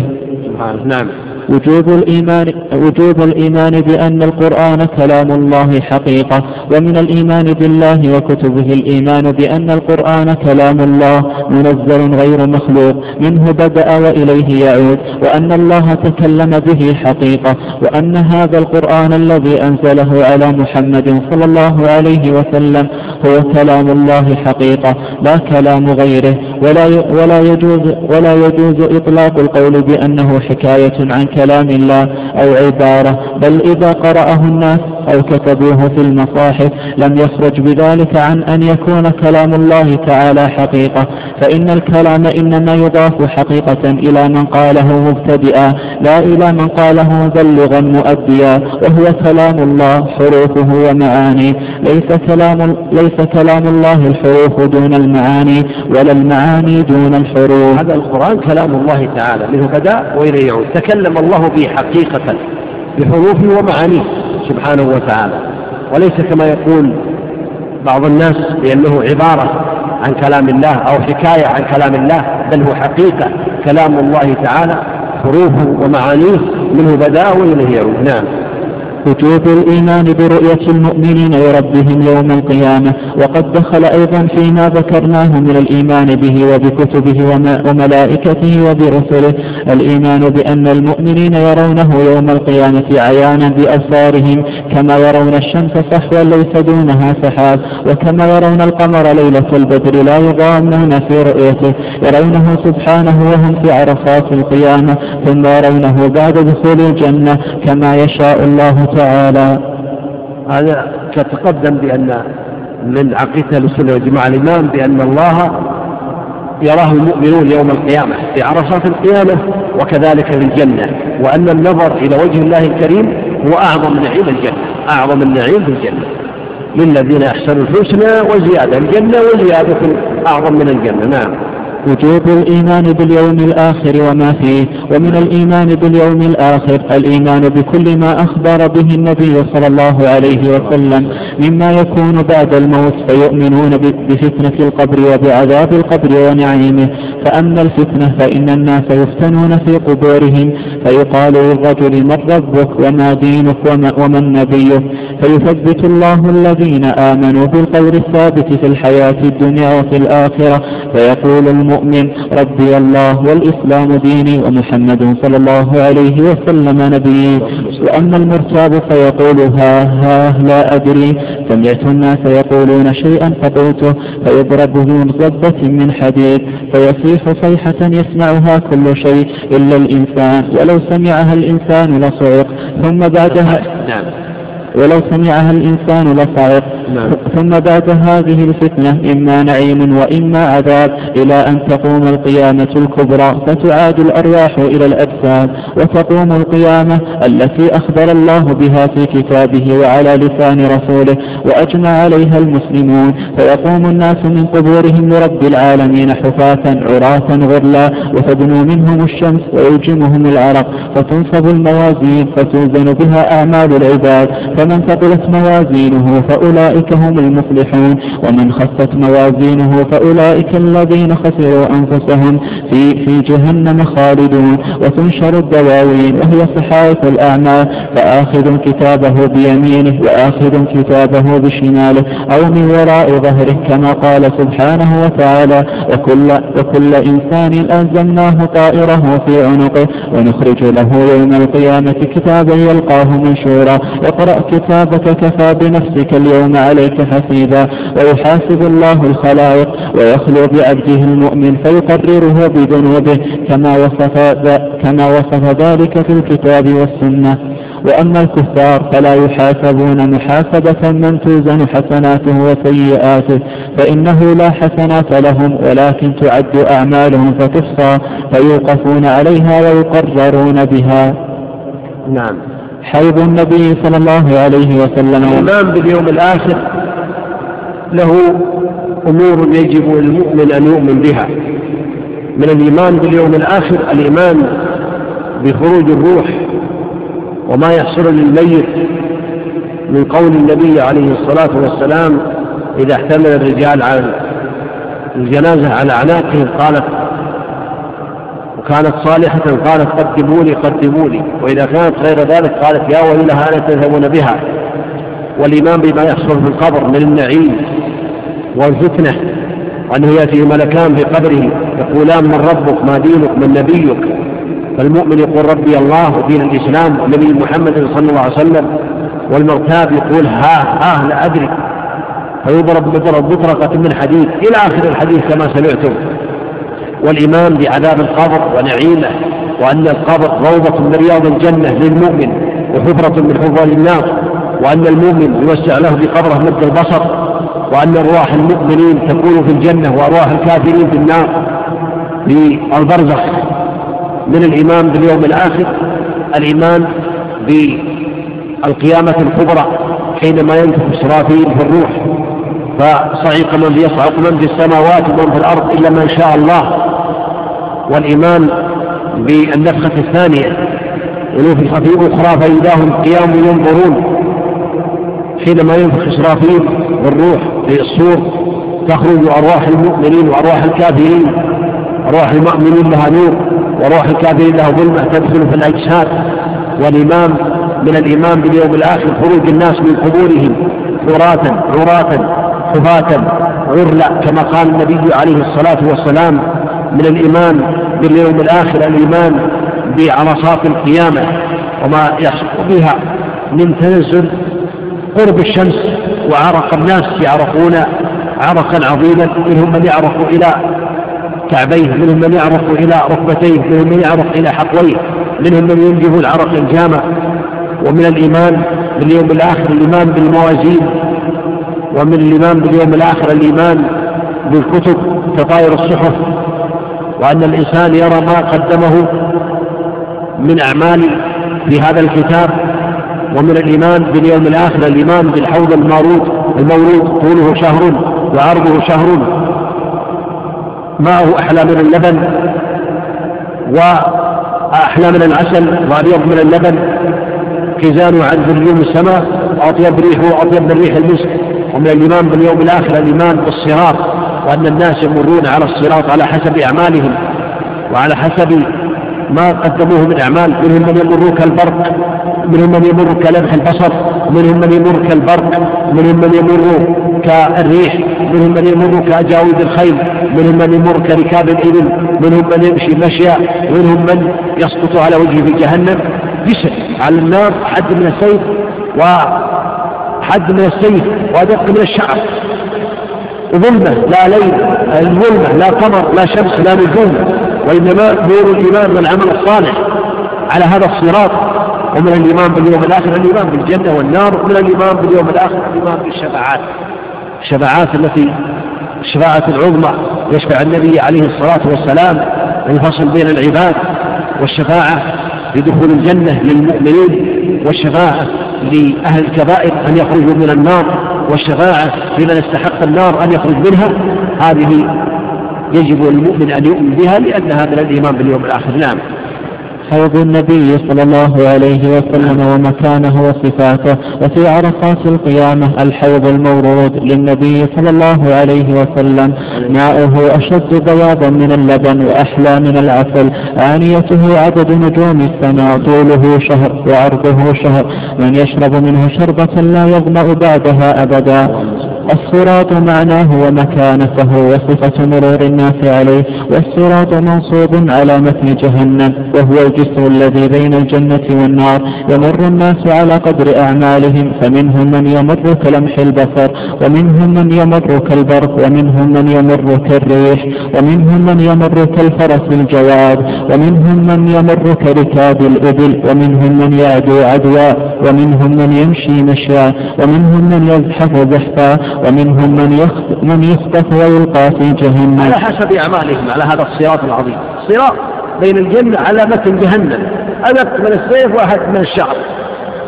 نعم. وجوب الإيمان, وجوب الإيمان بأن القرآن كلام الله حقيقة ومن الإيمان بالله وكتبه الإيمان بأن القرآن كلام الله منزل غير مخلوق منه بدأ وإليه يعود وأن الله تكلم به حقيقة وأن هذا القرآن الذي أنزله على محمد صلى الله عليه وسلم هو كلام الله حقيقة لا كلام غيره. ولا ولا يجوز ولا يجوز إطلاق القول بأنه حكاية عن كلام الله أو عبارة بل إذا قرأه الناس أو كتبوه في المصاحف لم يخرج بذلك عن أن يكون كلام الله تعالى حقيقة. فإن الكلام إنما يضاف حقيقة إلى من قاله مبتدئا لا إلى من قاله مبلغا مؤديا وهو كلام الله حروفه ومعاني. ليس كلام ليس كلام الله الحروف دون المعاني ولا المعاني دون الحروف. هذا القرآن كلام الله تعالى منه بدأ وإليه يعود. تكلم الله به حقيقة بحروفه ومعانيه سبحانه وتعالى. وليس كما يقول بعض الناس بأنه عبارة عن كلام الله أو حكاية عن كلام الله بل هو حقيقة. كلام الله تعالى حروفه ومعانيه منه بدأ وإليه يعود. نعم. وجوب الإيمان برؤية المؤمنين وربهم يوم القيامة. وقد دخل أيضا فيما ذكرناه من الإيمان به وبكتبه وملائكته وبرسله. الإيمان بأن المؤمنين يرونه يوم القيامة عيانا بأبصارهم كما يرون الشمس صحوا ليس دونها سحاب. وكما يرون القمر ليلة البدر لا يضامون في رؤيته. يرونه سبحانه وهم في عرفات القيامة. ثم يرونه بعد دخول الجنة كما يشاء الله تعالى هذا تتقدم بأن من عقيدة السنة والجماعة الإمام بأن الله يراه المؤمنون يوم القيامة في عرصات القيامة وكذلك في الجنة وأن النظر إلى وجه الله الكريم هو أعظم نعيم الجنة أعظم النعيم في الجنة. للذين أحسنوا الحسنى وزيادة الجنة وزيادة أعظم من الجنة. نعم. وجوب الإيمان باليوم الآخر وما فيه ومن الإيمان باليوم الآخر الإيمان بكل ما أخبر به النبي صلى الله عليه وسلم مما يكون بعد الموت فيؤمنون بفتنة القبر وبعذاب القبر ونعيمه. فأما الفتنة فإن الناس يفتنون في قبورهم فيقال للرجل من ربك وما دينك ومن نبيك فيثبت الله الذين آمنوا بالقول الثابت في الحياة الدنيا وفي الآخرة فيقول المؤمن ربي الله والإسلام ديني ومحمد صلى الله عليه وسلم نبي. وأما المرتاب فيقول ها ها لا أدري. سمعت الناس يقولون شيئا فقلته فيضرب ضبة من حديد. فيصيح صيحة يسمعها كل شيء إلا الإنسان. ولو سمعها الإنسان لصعق. ثم بعدها نعم. ولو سمعها الإنسان لصعق. نعم. ثم بعد هذه الفتنة إما نعيم وإما عذاب إلى أن تقوم القيامة الكبرى فتعاد الأرواح إلى الأجساد وتقوم القيامة التي أخبر الله بها في كتابه وعلى لسان رسوله وأجمع عليها المسلمون. فيقوم الناس من قبورهم لرب العالمين حفاة عراة غرلا وتدنو منهم الشمس ويلجمهم العرق فتنصب الموازين فتوزن بها أعمال العباد. فمن ثقلت موازينه فأولئك هم المفلحون ومن خفت موازينه فأولئك الذين خسروا أنفسهم في, في جهنم خالدون. وتنشر الدواوين وهي صحائف الأعمال فآخذ كتابه بيمينه وآخذ كتابه بشماله أو من وراء ظهره كما قال سبحانه وتعالى وكل, وكل إنسان ألزمناه طائره في عنقه ونخرج له يوم القيامة كتابا يلقاه منشورا. اقرأ كتابك كفى بنفسك اليوم عليك حسيبا ويحاسب الله الخلائق ويخلو بعبده المؤمن فيقرره بذنوبه كما وصف, كما وصف ذلك في الكتاب والسنة. وأما الكفار فلا يحاسبون محاسبة من توزن حسناته وسيئاته فإنه لا حسنات لهم ولكن تعد أعمالهم فتحصى فيوقفون عليها ويقررون بها. نعم. حيض النبي صلى الله عليه وسلم. الإيمان باليوم الآخر له أمور يجب للمؤمن أن يؤمن بها. من الإيمان باليوم الآخر الإيمان بخروج الروح وما يحصل للميت من قول النبي عليه الصلاة والسلام إذا احتمل الرجال على الجنازة على أعناقهم قالت وكانت صالحة قالت قدموا لي قدموا لي وإذا كانت غير ذلك قالت يا ويلها ألا تذهبون بها. والإيمان بما يحصل في القبر من النعيم. والفتنة وأنه يأتي ملكان في قبره يقولان من ربك ما دينك من نبيك؟ فالمؤمن يقول ربي الله ودين الإسلام نبي محمد صلى الله عليه وسلم والمرتاب يقول ها ها لا أدري. فيضرب مضرب بطرقة من حديد إلى آخر الحديث كما سمعتم. والإيمان بعذاب القبر ونعيمه وأن القبر روضة من رياض الجنة للمؤمن وحفرة من حفر النار وأن المؤمن يوسع له بقبره مد البصر وأن أرواح المؤمنين تكون في الجنة وأرواح الكافرين في النار. في البرزخ من الإيمان باليوم الآخر الإيمان بالقيامة الكبرى حينما ينفخ إسرافيل في الروح. فصعق من يصعق من في السماوات ومن في الأرض إلا من شاء الله. والإيمان بالنفخة الثانية ونفخ في أخرى فإذا هم قيام ينظرون. حينما ينفخ إسرافيل بالروح في الصور تخرج أرواح المؤمنين وأرواح الكافرين. أرواح المؤمنين لها نور وروح الكافرين له ظلمة تدخل في الأجساد. والإمام من الإمام باليوم الآخر خروج الناس من قبورهم عراة عراة حفاة غرلا كما قال النبي عليه الصلاة والسلام. من الإيمان باليوم الآخر الإيمان بعرصات القيامة. وما يحصل بها من تنزل قرب الشمس. وعرق الناس يعرقون عرقا عظيما منهم من يعرق إلى كعبيه منهم من يعرق إلى ركبتيه منهم من يعرق إلى حقويه منهم من ينجب العرق الجامع. ومن الإيمان باليوم الآخر الإيمان بالموازين. ومن الإيمان باليوم الآخر الإيمان بالكتب كطائر الصحف. وأن الإنسان يرى ما قدمه من أعمال في هذا الكتاب. ومن الإيمان باليوم الآخر الإيمان بالحوض المارود المورود طوله شهر وعرضه شهر. ماءه أحلى من اللبن وأحلى من العسل وأبيض من اللبن. كيزانه عند نجوم السماء أطيب ريحه أطيب من ريح المسك. ومن الإيمان باليوم الآخر الإيمان بالصراط وأن الناس يمرون على الصراط على حسب أعمالهم وعلى حسب ما قدموه من أعمال منهم من يمر كالبرق منهم من يمر كلمح البصر منهم من يمر كالبرق منهم من يمر كالريح منهم من يمر كأجاويد الخيل منهم من يمر كركاب الإبل منهم من يمشي مشيا منهم من يسقط على وجهه في جهنم. جسر على النار حد من السيف وحد من السيف وأدق من الشعر. ظلمة لا ليل الظلمة لا قمر لا شمس لا نجوم. وإنما نور الإيمان والعمل الصالح على هذا الصراط ومن الإيمان باليوم الآخر الإيمان بالجنة والنار ومن الإيمان باليوم الآخر الإيمان بالشفاعات. الشفاعات التي الشفاعة العظمى يشفع النبي عليه الصلاة والسلام الفصل بين العباد والشفاعة لدخول الجنة للمؤمنين والشفاعة لأهل الكبائر أن يخرجوا من النار والشفاعة لمن استحق النار أن يخرج منها. هذه يجب المؤمن أن يؤمن بها لأنها من الإيمان باليوم الآخر. نعم. حوض النبي صلى الله عليه وسلم ومكانه وصفاته وفي عرفات القيامة الحوض المورود للنبي صلى الله عليه وسلم. ماؤه أشد بياضا من اللبن وأحلى من العسل. آنيته عدد نجوم السماء. طوله شهر وعرضه شهر. من يشرب منه شربة لا يظمأ بعدها أبدا. الصراط معناه ومكانته وصفة مرور الناس عليه والصراط منصوب على متن جهنم وهو الجسر الذي بين الجنة والنار يمر الناس على قدر أعمالهم فمنهم من يمر كلمح البصر ومنهم من يمر كالبرق ومنهم من يمر كالريح ومنهم من يمر كالفرس الجواد ومنهم من يمر كركاب الإبل ومنهم من يعدو عدوا ومنهم من يمشي مشيا ومنهم من يزحف زحفا ومنهم من يخطف, من يخطف ويلقى في جهنم. على حسب أعمالهم على هذا الصراط العظيم. صراط بين الجنة على متن جهنم. أدق من السيف واحد من الشعر.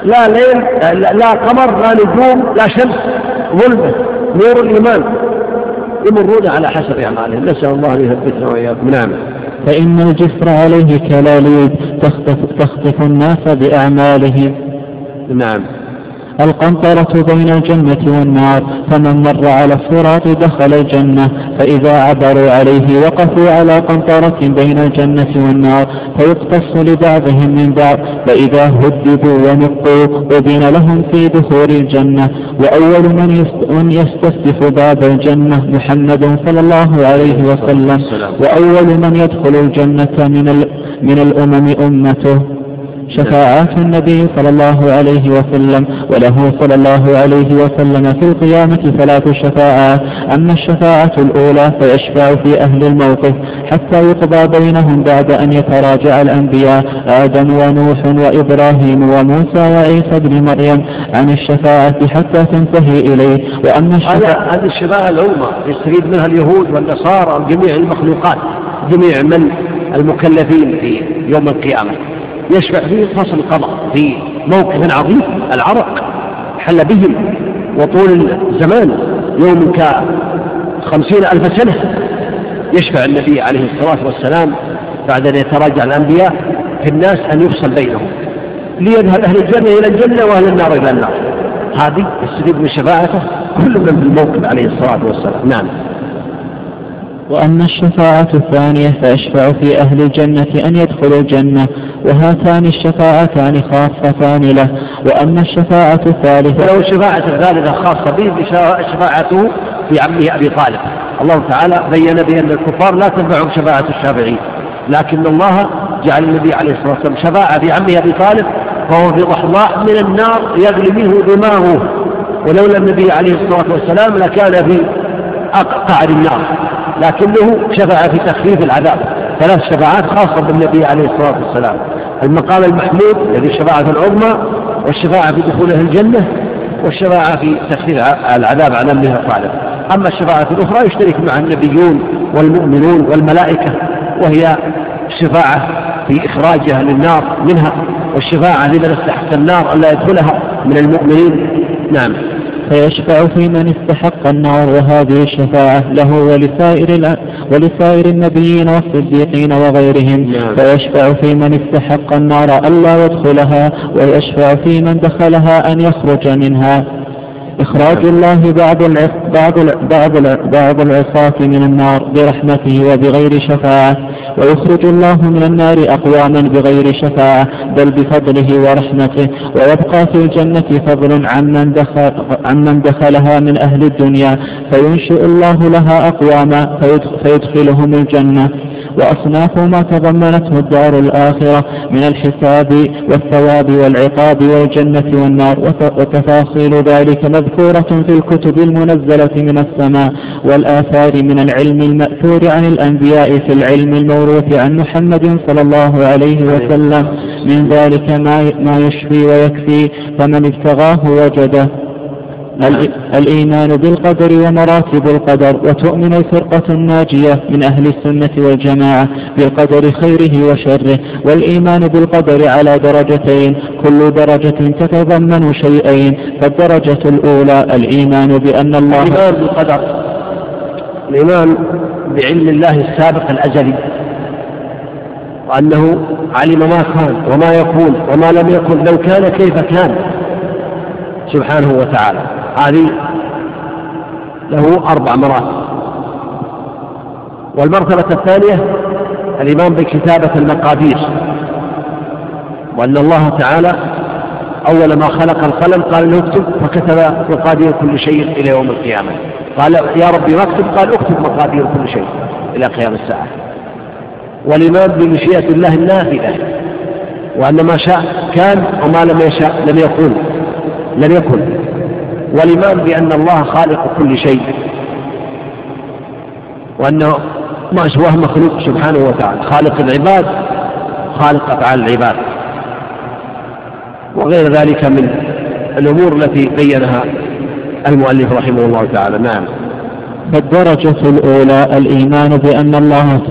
لا ليل لا قمر لا نجوم لا شمس. ظلمة نور الإيمان. يمرون على حسب أعمالهم. نسأل الله أن يثبتنا وإياكم. نعم. فإن الجسر عليه كلاليب تخطف, تخطف الناس بأعمالهم. نعم. القنطرة بين الجنة والنار فمن مر على الصراط دخل الجنة فإذا عبروا عليه وقفوا على قنطرة بين الجنة والنار فيقتص لبعضهم من بعض فإذا هدبوا ونقوا أذن لهم في دخول الجنة. وأول من, من يستفتح باب الجنة محمد صلى الله عليه وسلم وأول من يدخل الجنة من, من الأمم أمته. شفاعات النبي صلى الله عليه وسلم وله صلى الله عليه وسلم في القيامة ثلاث شفاعات أما الشفاعة الأولى فيشفع في أهل الموقف حتى يقضى بينهم بعد أن يتراجع الأنبياء آدم ونوح وإبراهيم وموسى وعيسى بن مريم عن الشفاعة حتى تنتهي إليه. وأما الشفاعة هذه الشفاعة العظمى يستفيد منها اليهود والنصارى وجميع المخلوقات جميع من المكلفين في يوم القيامة. يشفع فيه فصل القضاء في موقف عظيم العرق حل بهم وطول الزمان يوم كخمسين ألف سنة. يشفع النبي عليه الصلاة والسلام بعد أن يتراجع الأنبياء في الناس أن يفصل بينهم. ليذهب أهل الجنة إلى الجنة وأهل النار إلى النار. هذه يستفيد من شفاعته كل من في الموقف عليه الصلاة والسلام. نعم. وأما الشفاعة الثانية فأشفع في أهل الجنة أن يدخلوا الجنة وهاتان الشفاعتان خاصتان له وأما الشفاعة الثالثة ولو الشفاعة الثالثة خاصة به شفاعته في عمه أبي طالب. الله تعالى بين بأن الكفار لا تنفعهم شفاعة الشافعين لكن الله جعل النبي عليه الصلاة والسلام شفاعة في عمه أبي طالب فهو في ضحضاء من النار يغلي منه دماغه. ولولا النبي عليه الصلاة والسلام لكان في قعر النار. لكنه شفع في تخفيف العذاب. ثلاث شفاعات خاصة بالنبي عليه الصلاة والسلام. المقام المحمود الذي الشفاعة العظمى والشفاعة في دخوله الجنة والشفاعة في تخفيف العذاب عن أمها طالب أما الشفاعة الأخرى يشترك مع النبيون والمؤمنون والملائكة وهي الشفاعة في إخراج أهل النار منها والشفاعة لمن استحق النار ألا يدخلها من المؤمنين. نعم. فيشفع في من استحق النار وهذه الشفاعة له ولسائر ولسائر النبيين والصديقين وغيرهم. نعم. فيشفع في من استحق النار ألا يدخلها ويشفع في من دخلها أن يخرج منها. إخراج الله بعض بعض بعض بعض العصاة من النار برحمته وبغير شفاعة. ويخرج الله من النار أقواما بغير شفاعة بل بفضله ورحمته ويبقى في الجنة فضل عمن دخل عمن دخلها من أهل الدنيا فينشئ الله لها أقواما فيدخلهم الجنة. وأصناف ما تضمنته الدار الآخرة من الحساب والثواب والعقاب والجنة والنار. وتفاصيل ذلك مذكورة في الكتب المنزلة من السماء والآثار من العلم المأثور عن الأنبياء في العلم الموروث عن محمد صلى الله عليه وسلم. من ذلك ما يشفي ويكفي فمن ابتغاه وجده. الإيمان بالقدر ومراتب القدر وتؤمن الفرقة الناجية من أهل السنة والجماعة بالقدر خيره وشره والإيمان بالقدر على درجتين كل درجة تتضمن شيئين فالدرجة الأولى الإيمان بأن الله الإيمان بالقدر. الإيمان بعلم الله السابق الأزلي. وأنه علم ما كان وما يكون وما لم يكن لو كان كيف كان. سبحانه وتعالى. هذه له أربع مراتب. والمرتبة الثانية الإيمان بكتابة المقادير وأن الله تعالى أول ما خلق القلم قال له اكتب فكتب مقادير كل شيء إلى يوم القيامة. قال يا ربي ما اكتب؟ قال اكتب مقادير كل شيء إلى قيام الساعة. والإيمان بمشيئة الله النافذة وأن ما شاء كان وما لم يشاء لم يكن لم يكن. والإيمان بأن الله خالق كل شيء وأنه ما سواه مخلوق سبحانه وتعالى. خالق العباد خالق أفعال العباد. وغير ذلك من الأمور التي بينها المؤلف رحمه الله تعالى. نعم. فالدرجة الأولى الإيمان بأن الله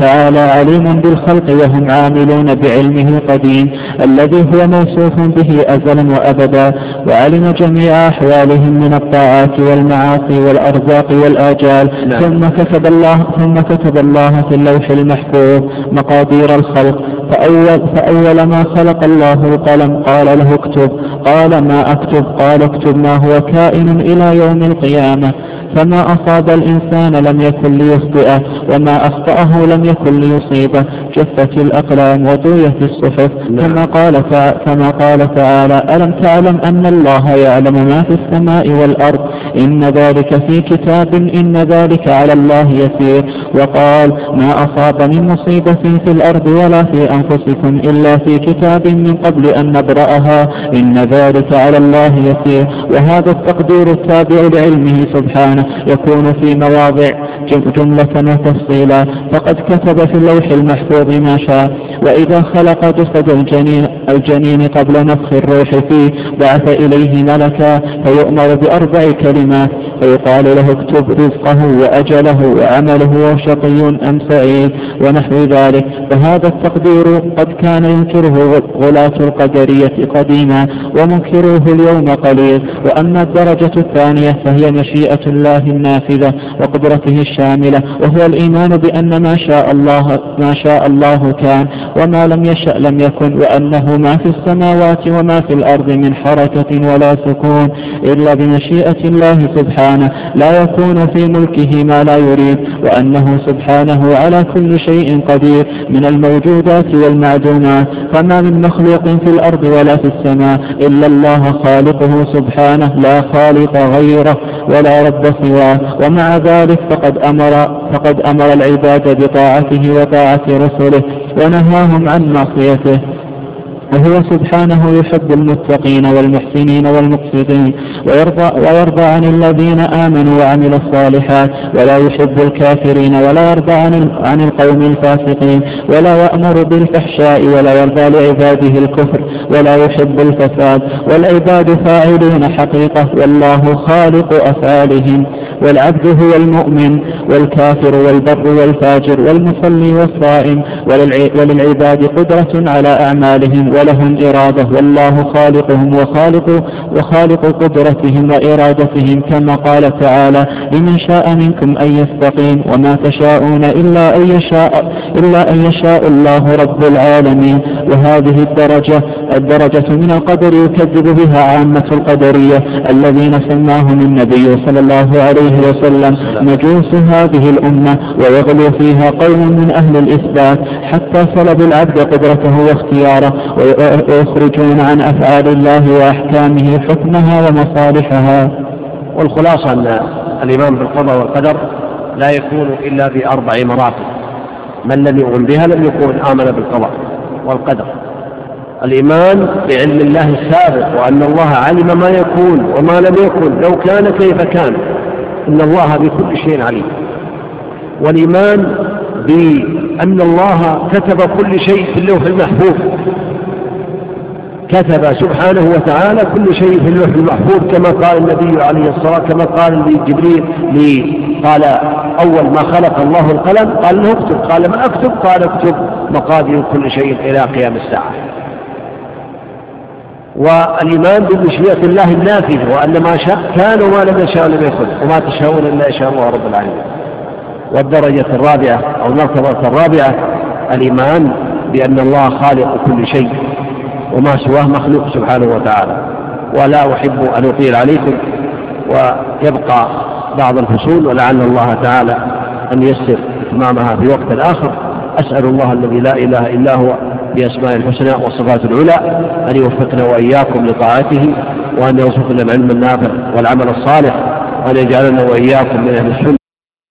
تعالى عليم بالخلق وهم عاملون بعلمه القديم الذي هو موصوف به أزلا وأبدا وعلم جميع أحوالهم من الطاعات والمعاصي والأرزاق والآجال. نعم. ثم كتب الله ثم كتب الله في اللوح المحفوظ مقادير الخلق. فأول, فأول ما خلق الله القلم قال له اكتب. قال ما أكتب؟ قال اكتب ما هو كائن إلى يوم القيامة. فما أصاب الإنسان لم يكن ليخطئه وما أخطأه لم يكن ليصيبه جفت الأقلام وطويت الصحف. نعم. كما قال كما قال تعالى ألم تعلم أن الله يعلم ما في السماء والأرض؟ إن ذلك في كتاب إن ذلك على الله يسير. وقال ما أصاب من مصيبة في الأرض ولا في أنفسكم إلا في كتاب من قبل أن نبرأها. إن ذلك على الله يسير. وهذا التقدير التابع لعلمه سبحانه يكون في مواضع جملة وتفصيلا فقد كتب في اللوح المحفوظ ما شاء. وإذا خلق جسد الجنين, الجنين قبل نفخ الروح فيه بعث إليه ملكا فيؤمر بأربع كلمات. فيقال له اكتب رزقه وأجله وعمله وشقي أم سعيد ونحو ذلك. فهذا التقدير قد كان ينكره غلاة القدرية قديما ومنكروه اليوم قليل. وأما الدرجة الثانية فهي مشيئة الله النافذة وقدرته الشاملة وهو الإيمان بأن ما شاء الله ما شاء الله كان وما لم يشأ لم يكن وأنه ما في السماوات وما في الأرض من حركة ولا سكون إلا بمشيئة الله سبحانه لا يكون في ملكه ما لا يريد وأنه سبحانه على كل شيء قدير من الموجودات والمعدومات فما من مخلوق في الأرض ولا في السماء إلا الله خالقه سبحانه لا خالق غيره ولا رب سواه ومع ذلك فقد أمر فقد أمر العباد بطاعته وطاعة رسله ونهاهم عن معصيته. وهو سبحانه يحب المتقين والمحسنين والمقصدين ويرضى, ويرضى عن الذين آمنوا وعملوا الصالحات ولا يحب الكافرين ولا يرضى عن, عن القوم الفاسقين ولا يأمر بالفحشاء ولا يرضى لعباده الكفر ولا يحب الفساد والعباد فاعلون حقيقة والله خالق أفعالهم والعبد هو المؤمن والكافر والبر والفاجر والمصلي والصائم وللعباد قدرة على أعمالهم ولهم إرادة والله خالقهم وخالق وخالق قدرتهم وإرادتهم كما قال تعالى لمن شاء منكم أن يستقيم وما تشاءون إلا أن يشاء إلا أن يشاء الله رب العالمين. وهذه الدرجة الدرجة من القدر يكذب بها عامة القدرية الذين سماهم النبي صلى الله عليه وسلم. مجوس هذه الأمة ويغلو فيها قوم من أهل الإثبات حتى سلبوا العبد قدرته واختياره ويخرجون عن أفعال الله وأحكامه حكمها ومصالحها. والخلاصة أن الإيمان بالقضاء والقدر لا يكون إلا بأربع مراتب. من لم يؤمن بها لم يكن آمن بالقضاء والقدر. الإيمان بعلم الله السابق وأن الله علم ما يكون وما لم يكن لو كان كيف كان. إن الله بكل شيء عليم. والإيمان بأن الله كتب كل شيء في اللوح المحفوظ. كتب سبحانه وتعالى كل شيء في اللوح المحفوظ كما قال النبي عليه الصلاة كما قال لجبريل قال أول ما خلق الله القلم قال له اكتب قال ما أكتب؟ قال اكتب مقادير كل شيء إلى قيام الساعة. والإيمان بمشيئة الله النافذة وأن ما شاء كان وما لم يشاء لم يكن وما تشاءون إلا يشاء الله رب العالمين. والدرجة الرابعة أو المرتبة الرابعة الإيمان بأن الله خالق كل شيء وما سواه مخلوق سبحانه وتعالى. ولا أحب أن أطيل عليكم ويبقى بعض الفصول ولعل الله تعالى أن يسر إتمامها في وقت آخر. أسأل الله الذي لا إله إلا هو بأسماء الحسنى والصفات العلى أن يوفقنا وإياكم لطاعته وأن يرزقنا العلم النافع والعمل الصالح وأن يجعلنا وإياكم من أهل السنة